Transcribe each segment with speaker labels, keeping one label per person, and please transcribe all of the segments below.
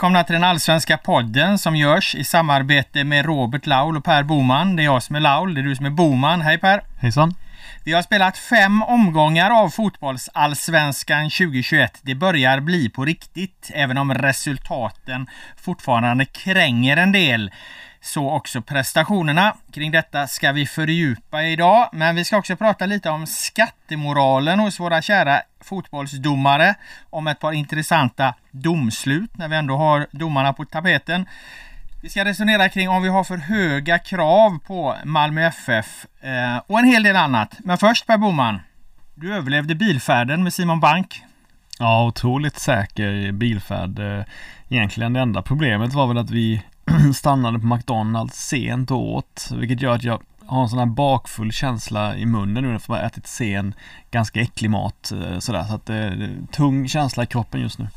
Speaker 1: välkomna till den allsvenska podden som görs i samarbete med Robert Laul och Per Boman. Det är jag som är Laul, det är du som är Boman. Hej Per!
Speaker 2: Hejsan!
Speaker 1: Vi har spelat fem omgångar av fotbollsallsvenskan 2021. Det börjar bli på riktigt, även om resultaten fortfarande kränger en del så också prestationerna. Kring detta ska vi fördjupa idag, men vi ska också prata lite om skattemoralen hos våra kära fotbollsdomare, om ett par intressanta domslut när vi ändå har domarna på tapeten. Vi ska resonera kring om vi har för höga krav på Malmö FF eh, och en hel del annat. Men först Per Boman, du överlevde bilfärden med Simon Bank.
Speaker 2: Ja, otroligt säker bilfärd. Eh, egentligen det enda problemet var väl att vi stannade på McDonalds sent och åt, vilket gör att jag har en sån här bakfull känsla i munnen nu efter att ha ätit sen, ganska äcklig mat eh, sådär. Så att eh, det är tung känsla i kroppen just nu.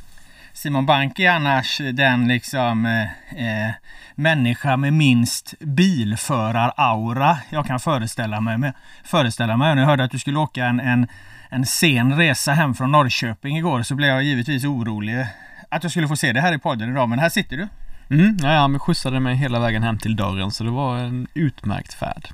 Speaker 1: Simon Bank är annars den liksom eh, eh människa med minst bilförar-aura jag kan föreställa mig. Med, föreställa mig. När jag hörde att du skulle åka en, en, en sen resa hem från Norrköping igår så blev jag givetvis orolig att jag skulle få se det här i podden idag. Men här sitter du.
Speaker 2: Mm, ja, han skjutsade mig hela vägen hem till dörren så det var en utmärkt färd.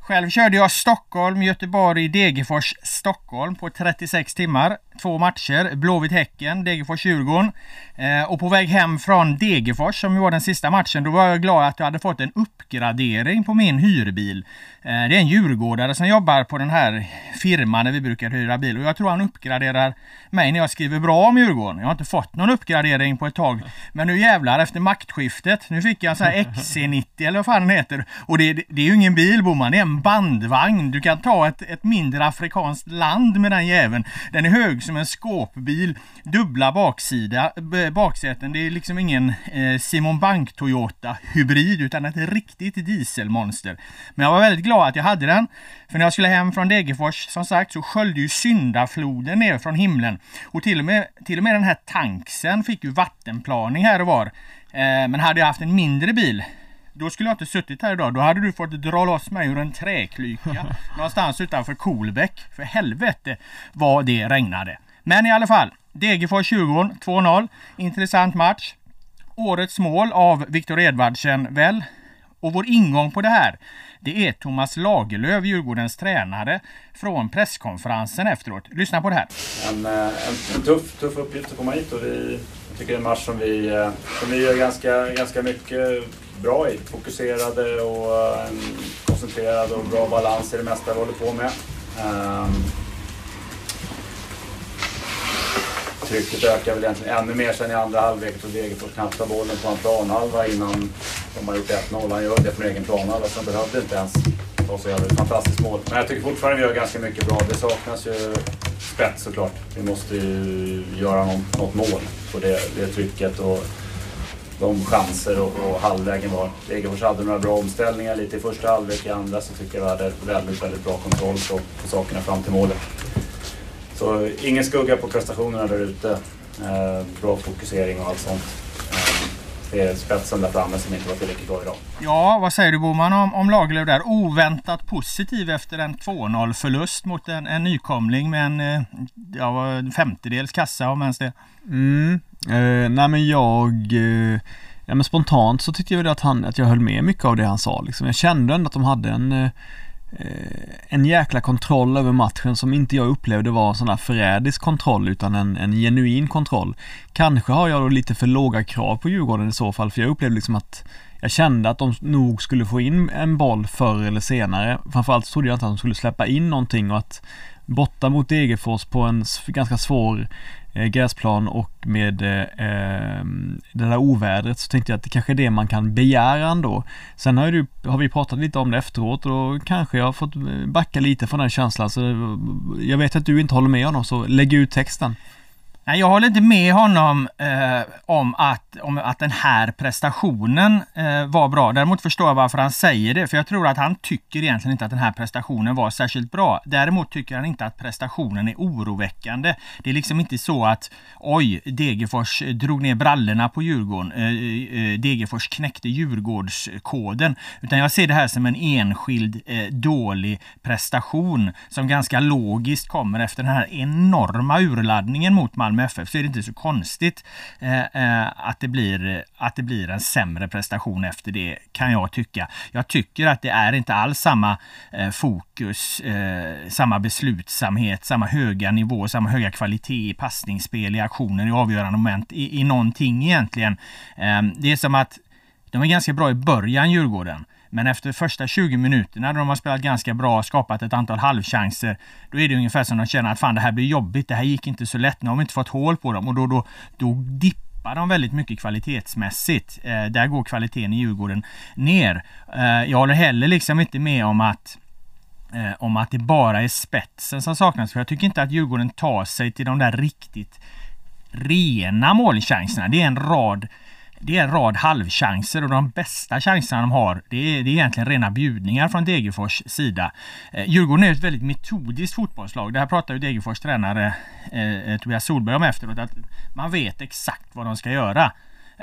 Speaker 1: Själv körde jag Stockholm, Göteborg, Degerfors, Stockholm på 36 timmar. Två matcher, Blåvitt-Häcken, Degerfors-Djurgården. Eh, och på väg hem från Degerfors, som var den sista matchen, då var jag glad att jag hade fått en uppgradering på min hyrbil. Eh, det är en djurgårdare som jobbar på den här firman där vi brukar hyra bil. Och jag tror han uppgraderar mig när jag skriver bra om Djurgården. Jag har inte fått någon uppgradering på ett tag. Men nu jävlar efter maktskiftet. Nu fick jag en sån här XC90 eller vad fan den heter. Och det, det är ju ingen bil Boman, det är en bandvagn. Du kan ta ett, ett mindre afrikanskt land med den jäveln. Den är hög som en skåpbil. Dubbla baksida, baksäten. Det är liksom ingen eh, Simon Bank Toyota hybrid utan ett riktigt dieselmonster. Men jag var väldigt glad att jag hade den. För när jag skulle hem från Degerfors som sagt så sköljde ju syndafloden ner från himlen. Och till och med, till och med den här tanksen fick ju vattenplaning här och var. Eh, men hade jag haft en mindre bil då skulle jag inte suttit här idag. Då hade du fått dra loss mig ur en träklyka någonstans utanför Kolbäck. För helvete vad det regnade. Men i alla fall. Degerfors-Djurgården 2-0. Intressant match. Årets mål av Viktor Edvardsen väl. Och vår ingång på det här det är Thomas Lagerlöf, Djurgårdens tränare, från presskonferensen efteråt. Lyssna på det här.
Speaker 3: En, eh, en, en tuff, tuff uppgift att komma hit och vi, jag tycker det är en match som vi, eh, som vi gör ganska, ganska mycket bra i. Fokuserade och eh, koncentrerade och bra balans i det mesta vi håller på med. Um, trycket ökar väl egentligen ännu mer sen i andra halvlek då Degerfors knappt tar bollen på en planhalva innan de har gjort 1-0. Han gör det från egen planhalva så han behövde inte ens ta så jävla fantastiskt mål. Men jag tycker fortfarande vi gör ganska mycket bra. Det saknas ju spets såklart. Vi måste ju göra något, något mål på det, det trycket och de chanser och, och halvlägen var. Degerfors hade några bra omställningar lite i första halvlek, i andra så tycker jag vi hade väldigt, väldigt bra kontroll på, på sakerna fram till målet. Så ingen skugga på prestationerna där ute. Eh, bra fokusering och allt sånt. Eh, det är spetsen där framme som inte var tillräckligt bra idag.
Speaker 1: Ja, vad säger du Boman om, om Lagerlöf där? Oväntat positiv efter en 2-0 förlust mot en, en nykomling med en eh, ja, femtedels kassa om ens det.
Speaker 2: Mm. Eh, nej men jag eh, Ja men spontant så tyckte jag att, han, att jag höll med mycket av det han sa liksom. Jag kände ändå att de hade en Eh, Eh, en jäkla kontroll över matchen som inte jag upplevde var en sån här förrädisk kontroll utan en, en genuin kontroll. Kanske har jag då lite för låga krav på Djurgården i så fall för jag upplevde liksom att jag kände att de nog skulle få in en boll förr eller senare. Framförallt så trodde jag inte att de skulle släppa in någonting och att borta mot Degerfors på en ganska svår eh, Eh, gräsplan och med eh, eh, det där ovädret så tänkte jag att det kanske är det man kan begära ändå. Sen har, du, har vi pratat lite om det efteråt och då kanske jag har fått eh, backa lite från den känslan. Så jag vet att du inte håller med honom så lägg ut texten.
Speaker 1: Nej, jag håller inte med honom eh, om, att, om att den här prestationen eh, var bra. Däremot förstår jag varför han säger det. För jag tror att han tycker egentligen inte att den här prestationen var särskilt bra. Däremot tycker han inte att prestationen är oroväckande. Det är liksom inte så att oj, Degerfors drog ner brallorna på Djurgården. Eh, eh Degerfors knäckte Djurgårdskoden. Utan jag ser det här som en enskild eh, dålig prestation som ganska logiskt kommer efter den här enorma urladdningen mot Malmö Malmö FF så är det inte så konstigt eh, eh, att, det blir, att det blir en sämre prestation efter det kan jag tycka. Jag tycker att det är inte alls samma eh, fokus, eh, samma beslutsamhet, samma höga nivå, samma höga kvalitet i passningsspel, i aktioner, i avgörande moment, i, i någonting egentligen. Eh, det är som att de är ganska bra i början, Djurgården. Men efter första 20 minuterna, då de har spelat ganska bra, skapat ett antal halvchanser, då är det ungefär som de känner att fan det här blir jobbigt, det här gick inte så lätt, nu har vi inte fått hål på dem och då, då, då dippar de väldigt mycket kvalitetsmässigt. Eh, där går kvaliteten i Djurgården ner. Eh, jag håller heller liksom inte med om att eh, om att det bara är spetsen som saknas. För jag tycker inte att Djurgården tar sig till de där riktigt rena målchanserna. Det är en rad det är en rad halvchanser och de bästa chanserna de har det är, det är egentligen rena bjudningar från Degerfors sida. Eh, Djurgården är ett väldigt metodiskt fotbollslag. Det här pratar ju Degerfors tränare eh, eh Tobias Solberg om efteråt. Att man vet exakt vad de ska göra.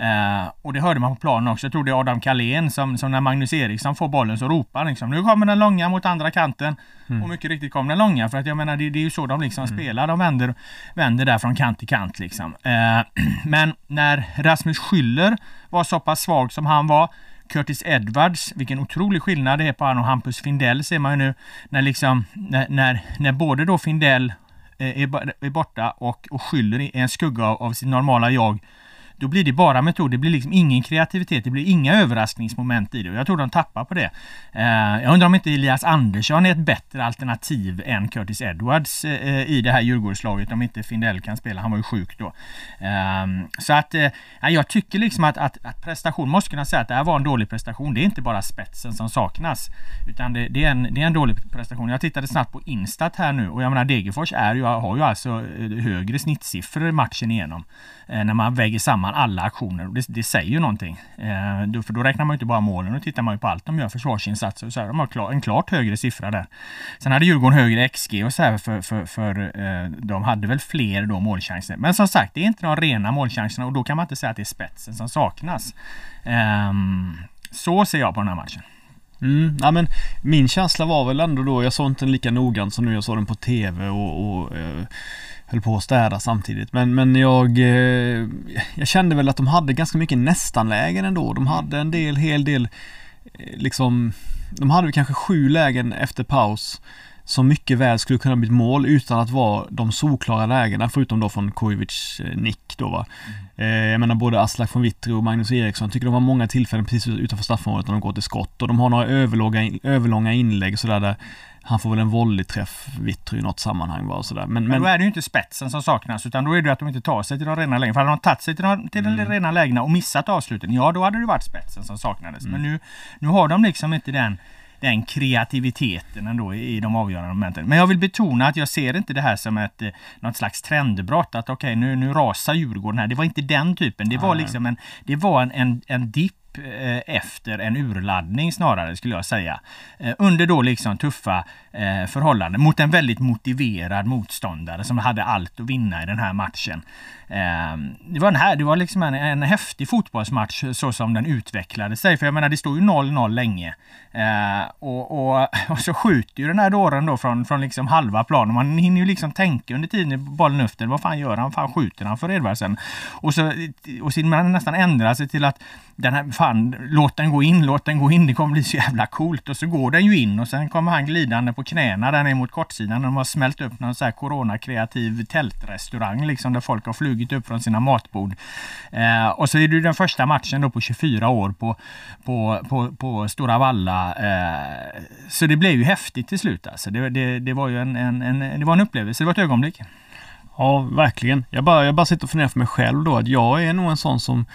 Speaker 1: Uh, och det hörde man på planen också. Jag tror det är Adam Kalén som, som när Magnus Eriksson får bollen så ropar liksom Nu kommer den långa mot andra kanten. Mm. Och mycket riktigt kom den långa för att jag menar det, det är ju så de liksom mm. spelar. De vänder, vänder där från kant till kant liksom. Uh, men när Rasmus Schüller var så pass svag som han var Curtis Edwards, vilken otrolig skillnad det är på han och Hampus Findell ser man ju nu. När liksom, när, när, när både då Findell eh, är, är borta och, och Schüller är en skugga av, av sitt normala jag då blir det bara metod. Det blir liksom ingen kreativitet. Det blir inga överraskningsmoment i det. Och jag tror de tappar på det. Eh, jag undrar om inte Elias Andersson är ett bättre alternativ än Curtis Edwards eh, i det här Djurgårdslaget. Om inte Findell kan spela. Han var ju sjuk då. Ehm, så att eh, jag tycker liksom att, att, att prestation, måste kunna säga att det här var en dålig prestation. Det är inte bara spetsen som saknas. Utan det, det, är, en, det är en dålig prestation. Jag tittade snabbt på Instat här nu och jag menar Degerfors är ju, har ju alltså eh, högre snittsiffror matchen igenom. Eh, när man väger samman alla aktioner. Det, det säger ju någonting. Eh, då, för då räknar man inte bara målen, då tittar man ju på allt de gör, försvarsinsatser och så här. De har klar, en klart högre siffra där. Sen hade Djurgården högre XG och så här för, för, för eh, de hade väl fler då målchanser. Men som sagt, det är inte de rena målchanserna och då kan man inte säga att det är spetsen som saknas. Eh, så ser jag på den här matchen.
Speaker 2: Mm, ja, men min känsla var väl ändå då, jag såg inte den lika noggrant som nu, jag såg den på TV och, och eh, höll på att städa samtidigt. Men, men jag, eh, jag kände väl att de hade ganska mycket nästan-lägen ändå. De hade en del, hel del, eh, liksom, de hade kanske sju lägen efter paus som mycket väl skulle kunna bli ett mål utan att vara de solklara lägena förutom då från Kujovic eh, nick då va. Mm. jag menar både Aslak von Witry och Magnus Eriksson tycker de har många tillfällen precis utanför straffområdet när de går till skott och de har några överlånga, överlånga inlägg sådär där han får väl en volleyträff, Vittry i något sammanhang bara sådär.
Speaker 1: Men, men, då är det ju inte spetsen som saknas utan då är det att de inte tar sig till de rena lägena. För hade de tagit sig till de, till mm. de rena lägena och missat avsluten, ja då hade det varit spetsen som saknades. Mm. Men nu, nu har de liksom inte den den kreativiteten ändå i de avgörande momenten. Men jag vill betona att jag ser inte det här som ett eh, något slags trendbrott. Att okej, okay, nu, nu rasar Djurgården här. Det var inte den typen. Det var liksom en, det var en, en, en dipp Eh, efter en urladdning snarare skulle jag säga. Eh, under då liksom tuffa eh, förhållanden mot en väldigt motiverad motståndare som hade allt att vinna i den här matchen. Ehm, det var, en här, det var liksom en, en häftig fotbollsmatch så som den utvecklade sig. För jag menar det stod ju 0-0 länge. Och, och, och, så skjuter ju den här dåren då från, från liksom halva planen. Man hinner ju liksom tänka under tiden bollen efter. Vad fan gör han? Fan skjuter han för Edvardsen? Och så, och så man nästan ändrar sig till att den här, fan, låt den gå in, låt den gå in, det kommer bli så jävla coolt. Och så går den ju in och sen kommer han glidande på knäna där ner mot kortsidan. De har smält upp någon så här coronakreativ tältrestaurang liksom där folk har flugit upp från sina matbord. Eh, och så är det den första matchen då på 24 år på, på, på, på Stora Valla. Eh, så det blev ju häftigt till slut alltså. Det, det, det var ju en, en, en, det var en upplevelse, det var ett ögonblick.
Speaker 2: Ja, verkligen. Jag bara, jag bara sitter och funderar för mig själv då att jag är nog en sån som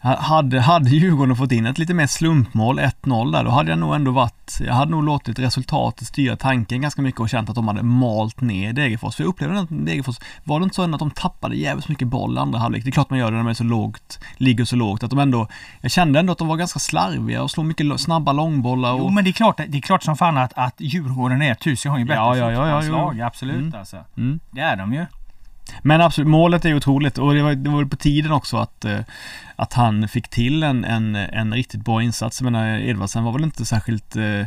Speaker 2: hade, hade Djurgården fått in ett lite mer slumpmål, 1-0 där, då hade jag nog ändå varit, jag hade nog låtit resultatet styra tanken ganska mycket och känt att de hade malt ner Degerfors. För jag upplevde att Degerfors, var det inte så att de tappade jävligt mycket boll i andra halvlek? Det är klart man gör det när man är så lågt, ligger så lågt, att de ändå, jag kände ändå att de var ganska slarviga och slog mycket snabba långbollar. Och...
Speaker 1: Jo men det är klart, det är klart som fan att, att Djurgården är tusen gånger bättre ja, ja, ja, ja, ja. absolut mm. alltså. Mm. Det är de ju.
Speaker 2: Men absolut, målet är otroligt och det var, det var på tiden också att, eh, att han fick till en, en, en riktigt bra insats. Jag menar, Edvardsen var väl inte särskilt eh,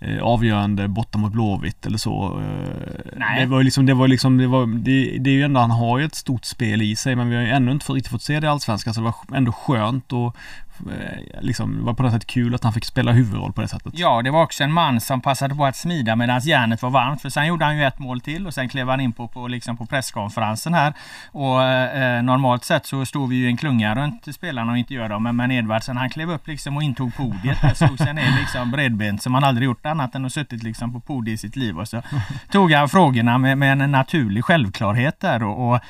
Speaker 2: eh, avgörande borta mot Blåvitt eller så.
Speaker 1: Nej.
Speaker 2: Det var ju liksom, det var liksom, det var, det, det är ju ändå, han har ju ett stort spel i sig men vi har ju ännu inte riktigt fått se det i Allsvenskan så det var ändå skönt och eh, Eh, liksom, var på något sätt kul att han fick spela huvudroll på det sättet.
Speaker 1: Ja, det var också en man som passade på att smida medan järnet var varmt. För sen gjorde han ju ett mål till och sen klev han in på, på, liksom på presskonferensen här. Och eh, normalt sett så står vi ju en klunga runt spelarna och inte gör dem. Men, men Edvardsen han klev upp liksom och intog podiet. Han slog sig ner liksom bredbent som han aldrig gjort annat än att suttit liksom på podiet i sitt liv. Och så tog han frågorna med, med en naturlig självklarhet där. Och, och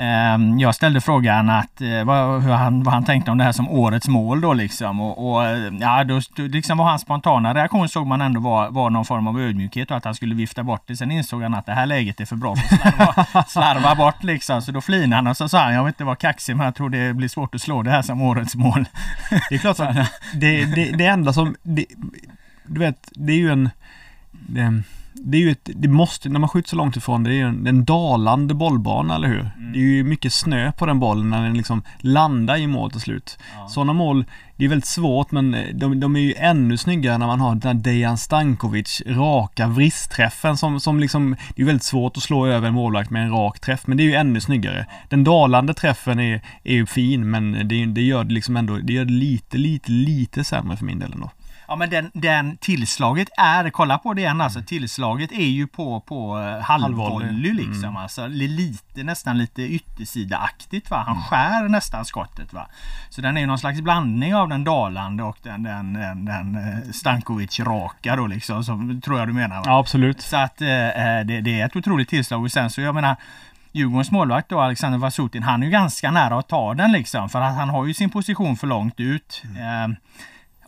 Speaker 1: eh, jag ställde frågan att, eh, vad, hur han, vad han tänkte om det här som årets mål då liksom. Och, och ja, då, då liksom var hans spontana reaktion såg man ändå var, var någon form av ödmjukhet och att han skulle vifta bort det. Sen insåg han att det här läget är för bra för att slarva, slarva bort liksom. Så då flinade han och så sa han, jag vill inte vara kaxig men jag tror det blir svårt att slå det här som årets mål.
Speaker 2: Det är klart att det, det, det enda som, det, du vet, det är ju en, det, det är ju ett, det måste, när man skjuter så långt ifrån, det är ju en, en dalande bollbana, eller hur?
Speaker 1: Mm.
Speaker 2: Det är ju mycket snö på den bollen när den liksom landar i mål till slut.
Speaker 1: Ja.
Speaker 2: Sådana mål, det är väldigt svårt men de, de är ju ännu snyggare när man har den här Dejan Stankovic raka vristträffen som, som liksom, det är väldigt svårt att slå över en målvakt med en rak träff men det är ju ännu snyggare. Den dalande träffen är, är ju fin men det, det gör det liksom ändå, det gör det lite, lite, lite sämre för min del ändå.
Speaker 1: Ja men den, den tillslaget är, kolla på det igen alltså, tillslaget är ju på, på eh, halvvolley
Speaker 2: Halvvolley.
Speaker 1: liksom.
Speaker 2: Mm.
Speaker 1: Alltså, lite, nästan lite yttersidaaktigt va. Han skär nästan skottet va. Så den är ju någon slags blandning av den dalande och den, den, den, den eh, Stankovic-raka då liksom. Som tror jag du menar va?
Speaker 2: Ja absolut.
Speaker 1: Så att eh, det, det är ett otroligt tillslag och sen så jag menar Djurgårdens målvakt då, Alexander Vasutin, han är ju ganska nära att ta den liksom. För att han har ju sin position för långt ut. Eh,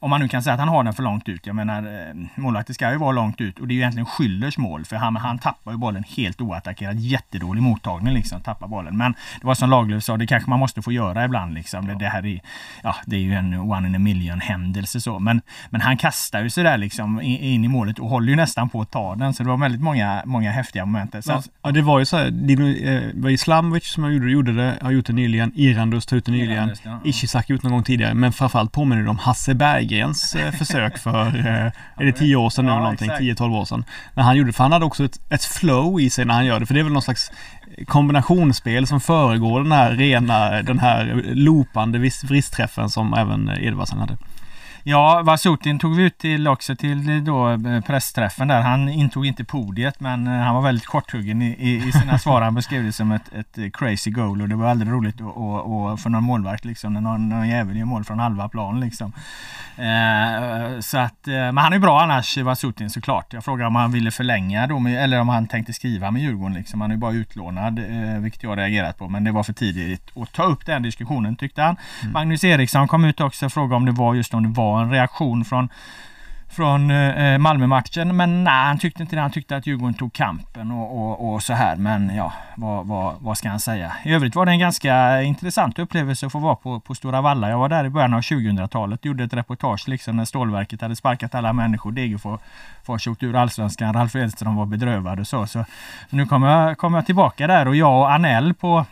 Speaker 1: om man nu kan säga att han har den för långt ut. Jag menar, eh, målvakten ska ju vara långt ut och det är ju egentligen Schüllers mål för han, han tappar ju bollen helt oattackerad. Jättedålig mottagning liksom, tappar bollen. Men det var som Lagerlöf sa, det kanske man måste få göra ibland liksom. Det, det här är, ja, det är ju en one in a million händelse så. Men, men han kastar ju sig där liksom in, i målet och håller ju nästan på att ta den. Så det var väldigt många, många häftiga moment.
Speaker 2: Ja, ja, det var ju så här, det eh, var Islamovic som gjorde, gjorde det, har gjort det nyligen, Irandus tog ut det nyligen,
Speaker 1: Irandust, ja.
Speaker 2: Ishizaki gjort någon gång tidigare, men framförallt påminner det om Hasse Berggrens eh, försök för, eh, är det 10 år sedan nu
Speaker 1: Ja,
Speaker 2: någonting,
Speaker 1: exakt.
Speaker 2: 10-12 år sedan. När han gjorde det, för han hade också ett, ett flow i sig när han gör det, för det är väl någon slags kombinationsspel som föregår den här rena, den här loopande vristträffen som även Edvardsen hade.
Speaker 1: Ja, Vasutin tog vi ut till också till då eh, pressträffen där. Han intog inte podiet men eh, han var väldigt korthuggen i, i, sina svar. Han beskrev det som ett, ett eh, crazy goal och det var aldrig roligt att, att, att, för någon målvakt liksom när någon, någon jävel gör mål från halva plan liksom. Eh, så att, eh, men han är bra annars Vasutin såklart. Jag frågade om han ville förlänga då med, eller om han tänkte skriva med Djurgården liksom. Han är ju bara utlånad eh, vilket jag reagerat på men det var för tidigt att ta upp den diskussionen tyckte han. Magnus Eriksson kom ut också och frågade om det var just om det var en reaktion från från eh, Malmö-matchen. Men nej, han tyckte inte det. Han tyckte att Djurgården tog kampen och, och, och så här. Men ja, vad, vad, vad ska han säga? I övrigt var det en ganska intressant upplevelse att få vara på, på Stora Valla. Jag var där i början av 2000-talet. Gjorde ett reportage liksom när Stålverket hade sparkat alla människor. Degerfors åkte ur Allsvenskan. Ralf Edström var bedrövad och så. Så nu kommer jag, kom jag tillbaka där och jag och Anell på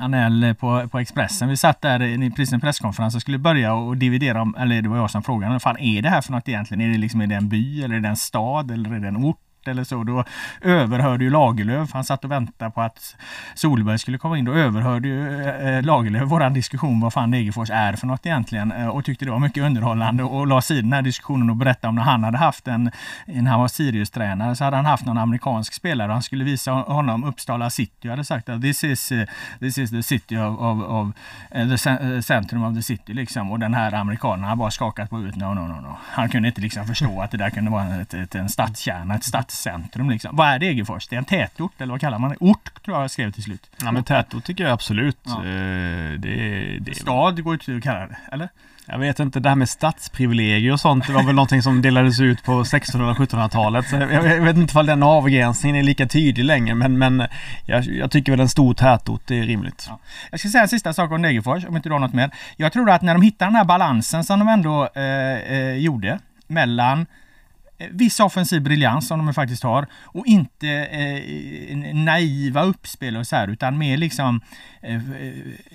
Speaker 1: Anel eh, på, på Expressen. Vi satt där i precis en presskonferens och skulle börja och dividera om, eller det var jag som frågade, vad fan är det här för något egentligen? Är det liksom, är det en by eller är det en stad eller är det en ort? Eller så. Då överhörde ju Lagerlöf, han satt och väntade på att Solberg skulle komma in. Då överhörde ju eh, eh Lagerlöf våran diskussion vad fan Degerfors är för något egentligen eh, och tyckte det var mycket underhållande och la sig i den här diskussionen och berättade om när han hade haft en, när han var Sirius-tränare så hade han haft någon amerikansk spelare och han skulle visa honom Uppsala city och hade sagt att this is, eh, this is the city of, of, of eh, the centrum of the city liksom och den här amerikanen har bara skakat på huvudet. No, no, no, no. Han kunde inte liksom förstå att det där kunde vara ett, ett, en stadskärna, ett stadscentrum liksom. Vad är Degerfors? Det är en tätort eller vad kallar man det? Ort tror jag jag skrev till slut.
Speaker 2: Ja men tätort tycker jag absolut.
Speaker 1: Ja.
Speaker 2: Eh, Det, det,
Speaker 1: Stad går ju att kalla det, eller?
Speaker 2: Jag vet inte, det här med stadsprivilegier och sånt det var väl någonting som delades ut på 1600 och 1700-talet. Så jag jag vet inte om den avgränsningen är lika tydlig längre men, men jag, jag tycker väl en stor tätort är rimligt.
Speaker 1: Ja. Jag ska säga en sista sak om Degerfors, om inte du har något mer. Jag tror att när de hittar den här balansen som de ändå eh, eh, gjorde mellan viss offensiv briljans som de faktiskt har och inte eh, naiva uppspel och så här utan mer liksom eh,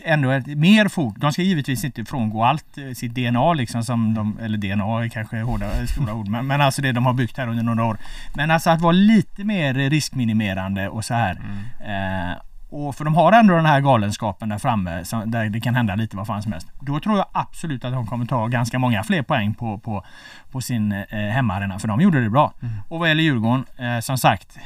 Speaker 1: ändå ett, mer fot. De ska givetvis inte frångå allt eh, sitt DNA liksom som de, eller DNA är kanske hårda, stora ord, men, men alltså det de har byggt här under några år. Men alltså att vara lite mer riskminimerande och så här. Mm. Och för de har ändå den här galenskapen där framme där det kan hända lite vad fan som helst. Då tror jag absolut att de kommer ta ganska många fler poäng på, på, på sin eh, hemmaarena. För de gjorde det bra. Mm. Och vad gäller Djurgården, eh, som sagt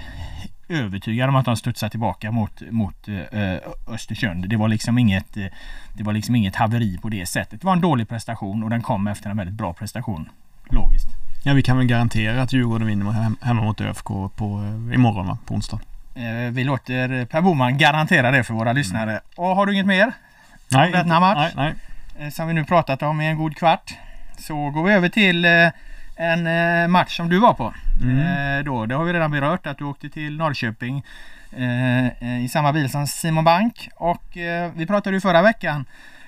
Speaker 1: övertygad om att de studsar tillbaka mot, mot eh, Östersund. Det var, liksom inget, eh, det var liksom inget haveri på det sättet. Det var en dålig prestation och den kom efter en väldigt bra prestation. Logiskt.
Speaker 2: Ja, vi kan väl garantera att Djurgården vinner hemma mot ÖFK på, eh, imorgon va? på onsdag.
Speaker 1: Eh, vi låter Per Boman garantera det för våra lyssnare. Mm. Och har du inget mer?
Speaker 2: Nej,
Speaker 1: denna match?
Speaker 2: Nej, nej.
Speaker 1: Eh, som vi nu pratat om i en god kvart. Så går vi över till eh, en match som du var på. Mm. Då, det har vi redan berört att du åkte till Norrköping i samma bil som Simon Bank. Och vi pratade ju förra veckan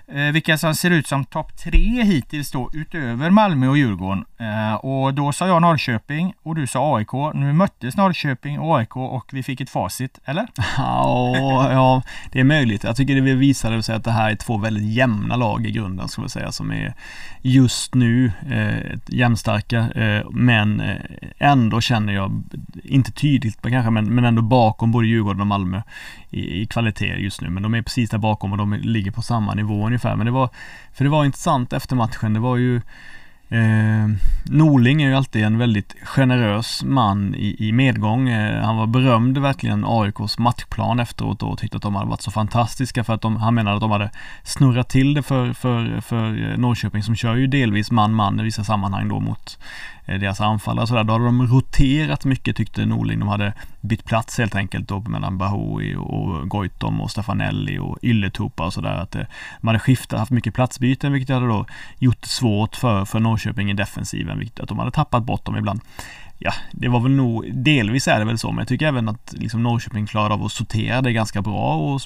Speaker 1: Eh, vilka som ser ut som topp tre hittills då utöver Malmö och Djurgården. Eh, och då sa jag Norrköping och du sa AIK. Nu möttes Norrköping och AIK och vi fick ett facit, eller?
Speaker 2: Ja, ja det är möjligt. Jag tycker det visade sig att det här är två väldigt jämna lag i grunden, skulle jag säga, som är just nu eh, jämnstarka. Eh, men eh, ändå känner jag, inte tydligt kanske, men, men ändå bakom både Djurgården och Malmö i, i kvalitet just nu. Men de är precis där bakom och de ligger på samma nivå ungefär. Men det var, för det var intressant efter matchen. Det var ju Eh, Norling är ju alltid en väldigt generös man i, i medgång. Eh, han var berömd verkligen AIKs matchplan efteråt och tyckte att de hade varit så fantastiska för att de, han menade att de hade snurrat till det för, för, för eh, Norrköping som kör ju delvis man-man i vissa sammanhang då mot Eh, deras anfallare och sådär. Då hade de roterat mycket tyckte Norling. De hade bytt plats helt enkelt då mellan Bahoui och Goitom och Stefanelli och Ylletupa och sådär. Att eh, de hade skiftat, haft mycket platsbyten vilket hade då gjort det svårt för, för Norrköping Norrköping i defensiven. Vilket att de hade tappat bort dem ibland ja, det var väl nog, delvis är det väl så, men jag tycker även att liksom Norrköping klarade av att sortera det ganska bra och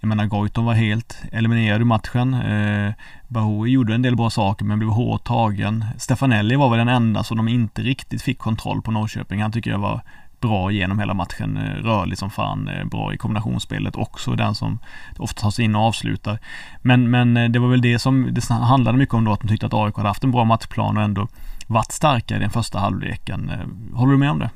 Speaker 2: jag menar Goitom var helt eliminerad ur matchen. Eh, Bahoui gjorde en del bra saker men blev hårt tagen. Stefanelli var väl den enda som de inte riktigt fick kontroll på Norrköping. Han tycker jag var bra genom hela matchen, eh, rörlig som fan, eh, bra i kombinationsspelet också, den som ofta tar sig in och avslutar. Men, men eh, det var väl det som det handlade mycket om då, att de tyckte att AIK hade haft en bra matchplan och ändå varit starkare i den första halvleken. Håller du med om det?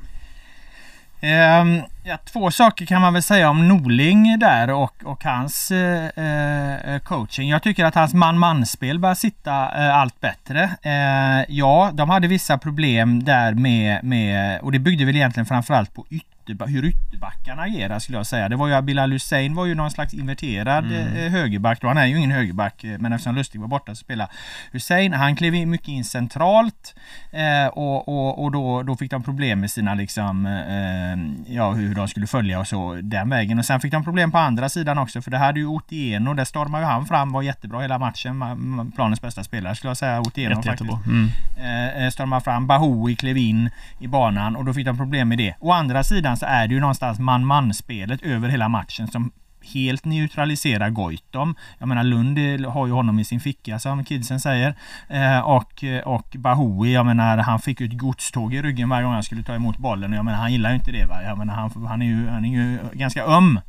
Speaker 1: Ehm, ja, två saker kan man väl säga om Norling där och, och hans eh, eh coaching. Jag tycker att hans man-man-spel börjar sitta eh, allt bättre. Eh, ja, de hade vissa problem där med, med och det byggde väl egentligen framförallt på yt ytterback, hur ytterbackarna agerar skulle jag säga. Det var ju Bilal Hussein var ju någon slags inverterad mm. Eh, högerback. Då. Han är ju ingen högerback eh, men eftersom Lustig var borta så spelade Hussein. Han klev in mycket in centralt eh, och, och, och då, då fick de problem med sina liksom eh, ja hur de skulle följa och så den vägen. Och sen fick de problem på andra sidan också för det här är ju Otieno. Där stormade ju han fram, var jättebra hela matchen. Planens bästa spelare skulle jag säga. Otieno Jätte, faktiskt. Mm. Eh, stormade fram. Bahoui klev in i banan och då fick de problem med det. Å andra sidan så är det ju någonstans man-man-spelet över hela matchen som helt neutraliserar Goitom. Jag menar Lund har ju honom i sin ficka som kidsen säger. Eh, och, och Bahoui, jag menar han fick ju ett godståg i ryggen varje gång han skulle ta emot bollen. Jag menar han gillar ju inte det. Va? Jag menar han, han, är ju, han är ju ganska öm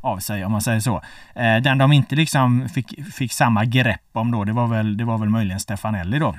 Speaker 1: av sig om man säger så. Eh, den de inte liksom fick, fick samma grepp om då, det var väl, det var väl möjligen Stefanelli då.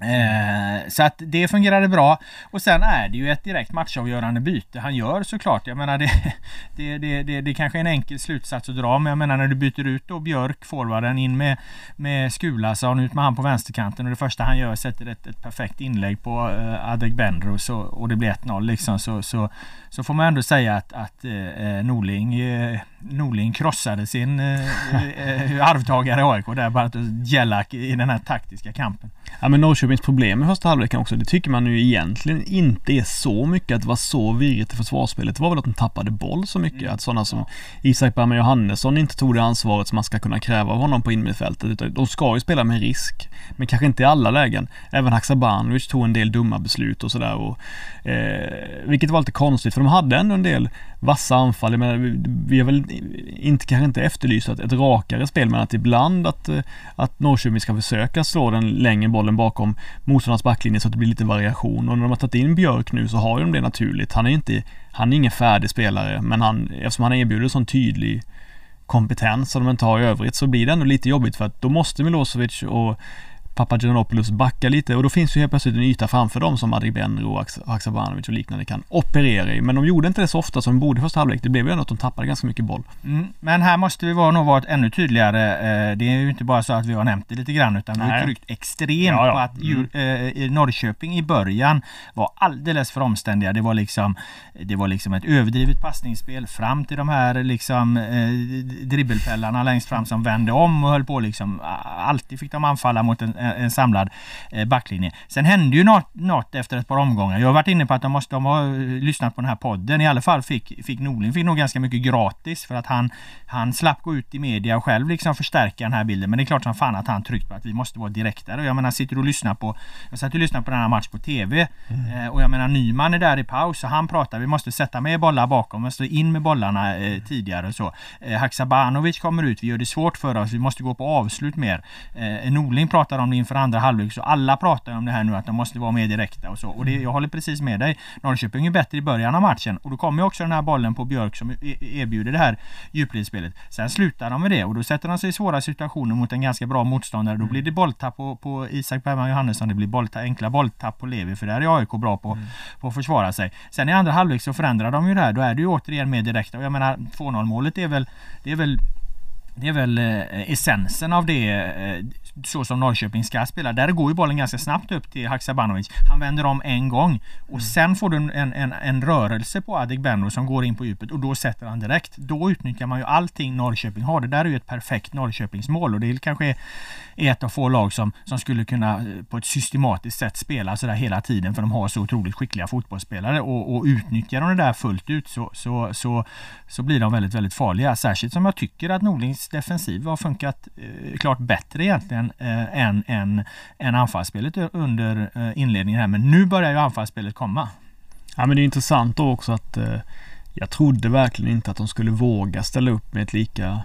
Speaker 1: Eh, så att det fungerade bra. Och sen är det ju ett direkt matchavgörande byte han gör såklart. Jag menar det, det, det, det, det kanske är en enkel slutsats att dra men jag menar när du byter ut då Björk, forwarden, in med, med Skulason, ut med han på vänsterkanten och det första han gör sätter ett, ett perfekt inlägg på eh, Adegbenro så, och det blir 1-0 liksom så, så, så får man ändå säga att, att eh, eh Norling, eh, Norling krossade sin eh, eh arvtagare AIK där, bara Jellak i den här taktiska kampen.
Speaker 2: Ja men Norrköpings problem i första halvleken också, det tycker man ju egentligen inte är så mycket att det var så virrigt i försvarsspelet. Det var väl att de tappade boll så mycket. Mm. Att sådana som Isak Bergman Johannesson inte tog det ansvaret som man ska kunna kräva av honom på innermittfältet. De ska ju spela med risk, men kanske inte i alla lägen. Även Haksabanovic tog en del dumma beslut och sådär. Eh, vilket var lite konstigt, för de hade ändå en del vassa anfall. Men vi har väl inte kanske inte efterlyst ett, ett rakare spel men att ibland att, eh, att Norrköping ska försöka slå den längre bollen bakom motståndarnas backlinje så att det blir lite variation och när de har tagit in Björk nu så har de det naturligt. Han är inte, han är ingen färdig spelare men han, eftersom han erbjuder sån tydlig kompetens som de inte har i övrigt så blir det ändå lite jobbigt för att då måste Milosevic och Papagiannopoulos backa lite och då finns ju helt plötsligt en yta framför dem som Adegbenro och Haksabanovic och liknande kan operera i. Men de gjorde inte det så ofta som de borde i första halvlek. Det blev ju ändå att de tappade ganska mycket boll.
Speaker 1: Mm. Men här måste vi vara, nog varit ännu tydligare. Eh, det är ju inte bara så att vi har nämnt det lite grann utan Nej. vi har tryckt extremt ja, ja. på att mm. Norrköping i början var alldeles för omständiga. Det var liksom Det var liksom ett överdrivet passningsspel fram till de här liksom eh, dribbelpellarna längst fram som vände om och höll på liksom. Alltid fick de anfalla mot en en samlad eh, backlinje. Sen hände ju något, något efter ett par omgångar. Jag har varit inne på att de måste ha eh, lyssnat på den här podden. I alla fall fick, fick Norling fick nog ganska mycket gratis för att han, han slapp gå ut i media och själv liksom förstärka den här bilden. Men det är klart som fan att han tryckt på att vi måste vara direktare. Jag menar sitter du och lyssnar på Jag satt och lyssnade på den här matchen på TV mm. Eh, och jag menar Nyman är där i paus och han pratar vi måste sätta med bollar bakom, vi måste in med bollarna eh, tidigare och så. Eh, Haksabanovic kommer ut, vi gör det svårt för oss, vi måste gå på avslut mer. Eh, Norling pratar om det inför andra halvlek så alla pratar om det här nu att de måste vara mer direkta och så. Och det, jag håller precis med dig. Norrköping är bättre i början av matchen och då kommer också den här bollen på Björk som e-, erbjuder det här djupledsspelet. Sen slutar de med det och då sätter de sig i svåra situationer mot en ganska bra motståndare. Då blir det bolltapp på, på Isak Bergman Johannesson. Det blir bolltapp, enkla bolltapp på Levi för där är AIK bra på, mm. på att försvara sig. Sen i andra halvlek så förändrar de ju det här. Då är det ju återigen mer direkta och jag menar 2-0 målet är väl det är väl det är väl eh, essensen av det eh, så som Norrköping ska spela. Där går ju bollen ganska snabbt upp till Haksabanovic. Han vänder om en gång och mm. sen får du en, en, en rörelse på Adegbenro som går in på djupet och då sätter han direkt. Då utnyttjar man ju allting Norrköping har. Det där är ju ett perfekt Norrköpingsmål och det kanske är ett av få lag som, som skulle kunna eh, på ett systematiskt sätt spela sådär hela tiden för de har så otroligt skickliga fotbollsspelare och, och utnyttjar de det där fullt ut så, så, så, så blir de väldigt, väldigt farliga. Särskilt som jag tycker att Norlings defensiv har funkat eh, klart bättre egentligen eh, än, än, än anfallsspelet under eh, inledningen här. Men nu börjar ju anfallsspelet komma.
Speaker 2: Ja men det är intressant då också att eh, jag trodde verkligen inte att de skulle våga ställa upp med ett lika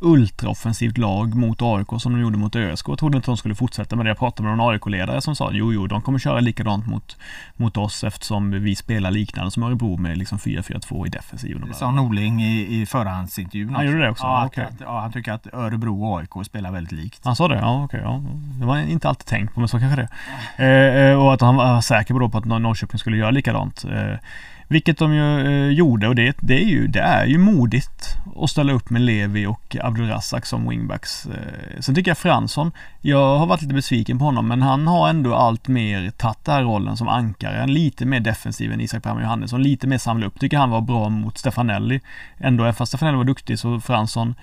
Speaker 2: ultraoffensivt lag mot AIK som de gjorde mot ÖSK. Jag trodde inte de skulle fortsätta med det. Jag pratade med någon AIK-ledare som sa jo, jo, de kommer köra likadant mot, mot oss eftersom vi spelar liknande som Örebro med liksom 4-4-2 i defensiven.
Speaker 1: Det sa Norling i, i förhandsintervjun.
Speaker 2: Han gjorde det också?
Speaker 1: Ja,
Speaker 2: okay.
Speaker 1: att, ja, han tycker att Örebro och AIK spelar väldigt likt.
Speaker 2: Han sa det? Ja, okej. Okay, ja. Det var inte alltid tänkt på, men så kanske det. Eh, eh, och att han var säker på, på att Norrköping skulle göra likadant. Eh, vilket de ju eh, gjorde och det, det, är ju, det är ju modigt att ställa upp med Levi och Abdulrazak som wingbacks. Eh, sen tycker jag Fransson, jag har varit lite besviken på honom men han har ändå allt mer tagit den här rollen som ankare. Lite mer defensiv än Isak Palme Johannesson, lite mer samla upp. Tycker han var bra mot Stefanelli. Ändå, även fast Stefanelli var duktig så Fransson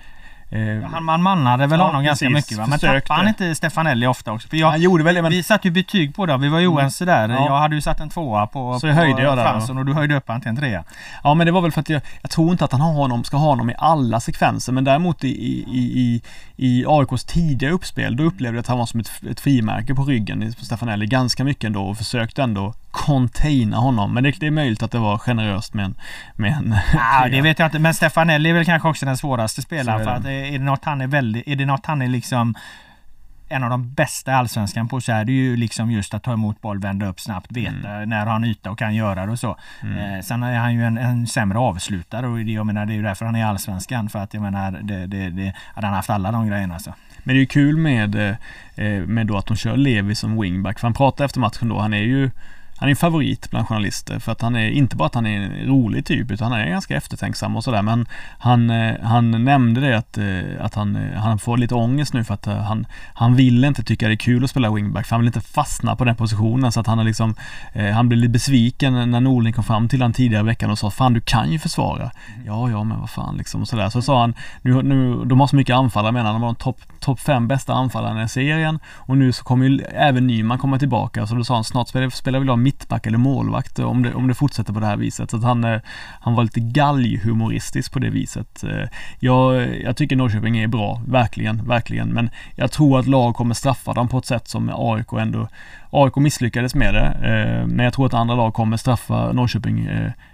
Speaker 1: han man mannade väl ja, honom precis, ganska mycket va? Men tappade han inte Stefanelli ofta också? För jag,
Speaker 2: han gjorde väl men...
Speaker 1: Vi satte ju betyg på det, vi var ju oense där. Ja. Jag hade ju satt en tvåa på,
Speaker 2: så jag höjde jag
Speaker 1: Fransson och du höjde upp han till en trea.
Speaker 2: Ja men det var väl för att jag, jag tror inte att han har honom, ska ha honom i alla sekvenser men däremot i, i, i, i AIKs tidiga uppspel då upplevde jag att han var som ett, ett frimärke på ryggen på Stefanelli ganska mycket ändå och försökte ändå containa honom. Men det, det, är möjligt att det var generöst med en... Med en
Speaker 1: ja, det vet jag inte. Men Stefanelli är väl kanske också den svåraste spelaren. För att är det något han är väldigt... Är det något han är liksom en av de bästa Allsvenskan på så är det ju liksom just att ta emot boll, vända upp snabbt, veta mm. när han yta och kan göra det och så. Mm. Eh, sen är han ju en, en sämre avslutare och det, jag menar, det är ju därför han är Allsvenskan. För att jag menar, det, det, det, hade han haft alla de grejerna så.
Speaker 2: Men det är ju kul med, eh, med då att de kör Levi som wingback. För han pratar efter matchen då, han är ju han är en favorit bland journalister för att han är inte bara att han är en rolig typ utan han är ganska eftertänksam och sådär men han, eh, han nämnde det att, eh, att han, eh, han får lite ångest nu för att han, han vill inte tycka det är kul att spela wingback för han vill inte fastna på den positionen så att han är liksom Han blev lite besviken när Norling kom fram till honom tidigare i veckan och sa Fan du kan ju försvara. Mm. Ja ja men vad fan liksom och sådär. Så sa han nu, nu, De har så mycket anfallare menar de var de topp top fem bästa anfallarna i serien och nu så kommer ju även Nyman komma tillbaka. Så då sa han snart spelar, spelar vi mittback eller målvakt eh, om det, om det fortsätter på det här viset. Så att han, han var lite galghumoristisk på det viset. Eh, jag, jag tycker Norrköping är bra, verkligen, verkligen. Men jag tror att lag kommer straffa dem på ett sätt som AIK ändå AIK misslyckades med det, eh, men jag tror att andra lag kommer straffa Norrköping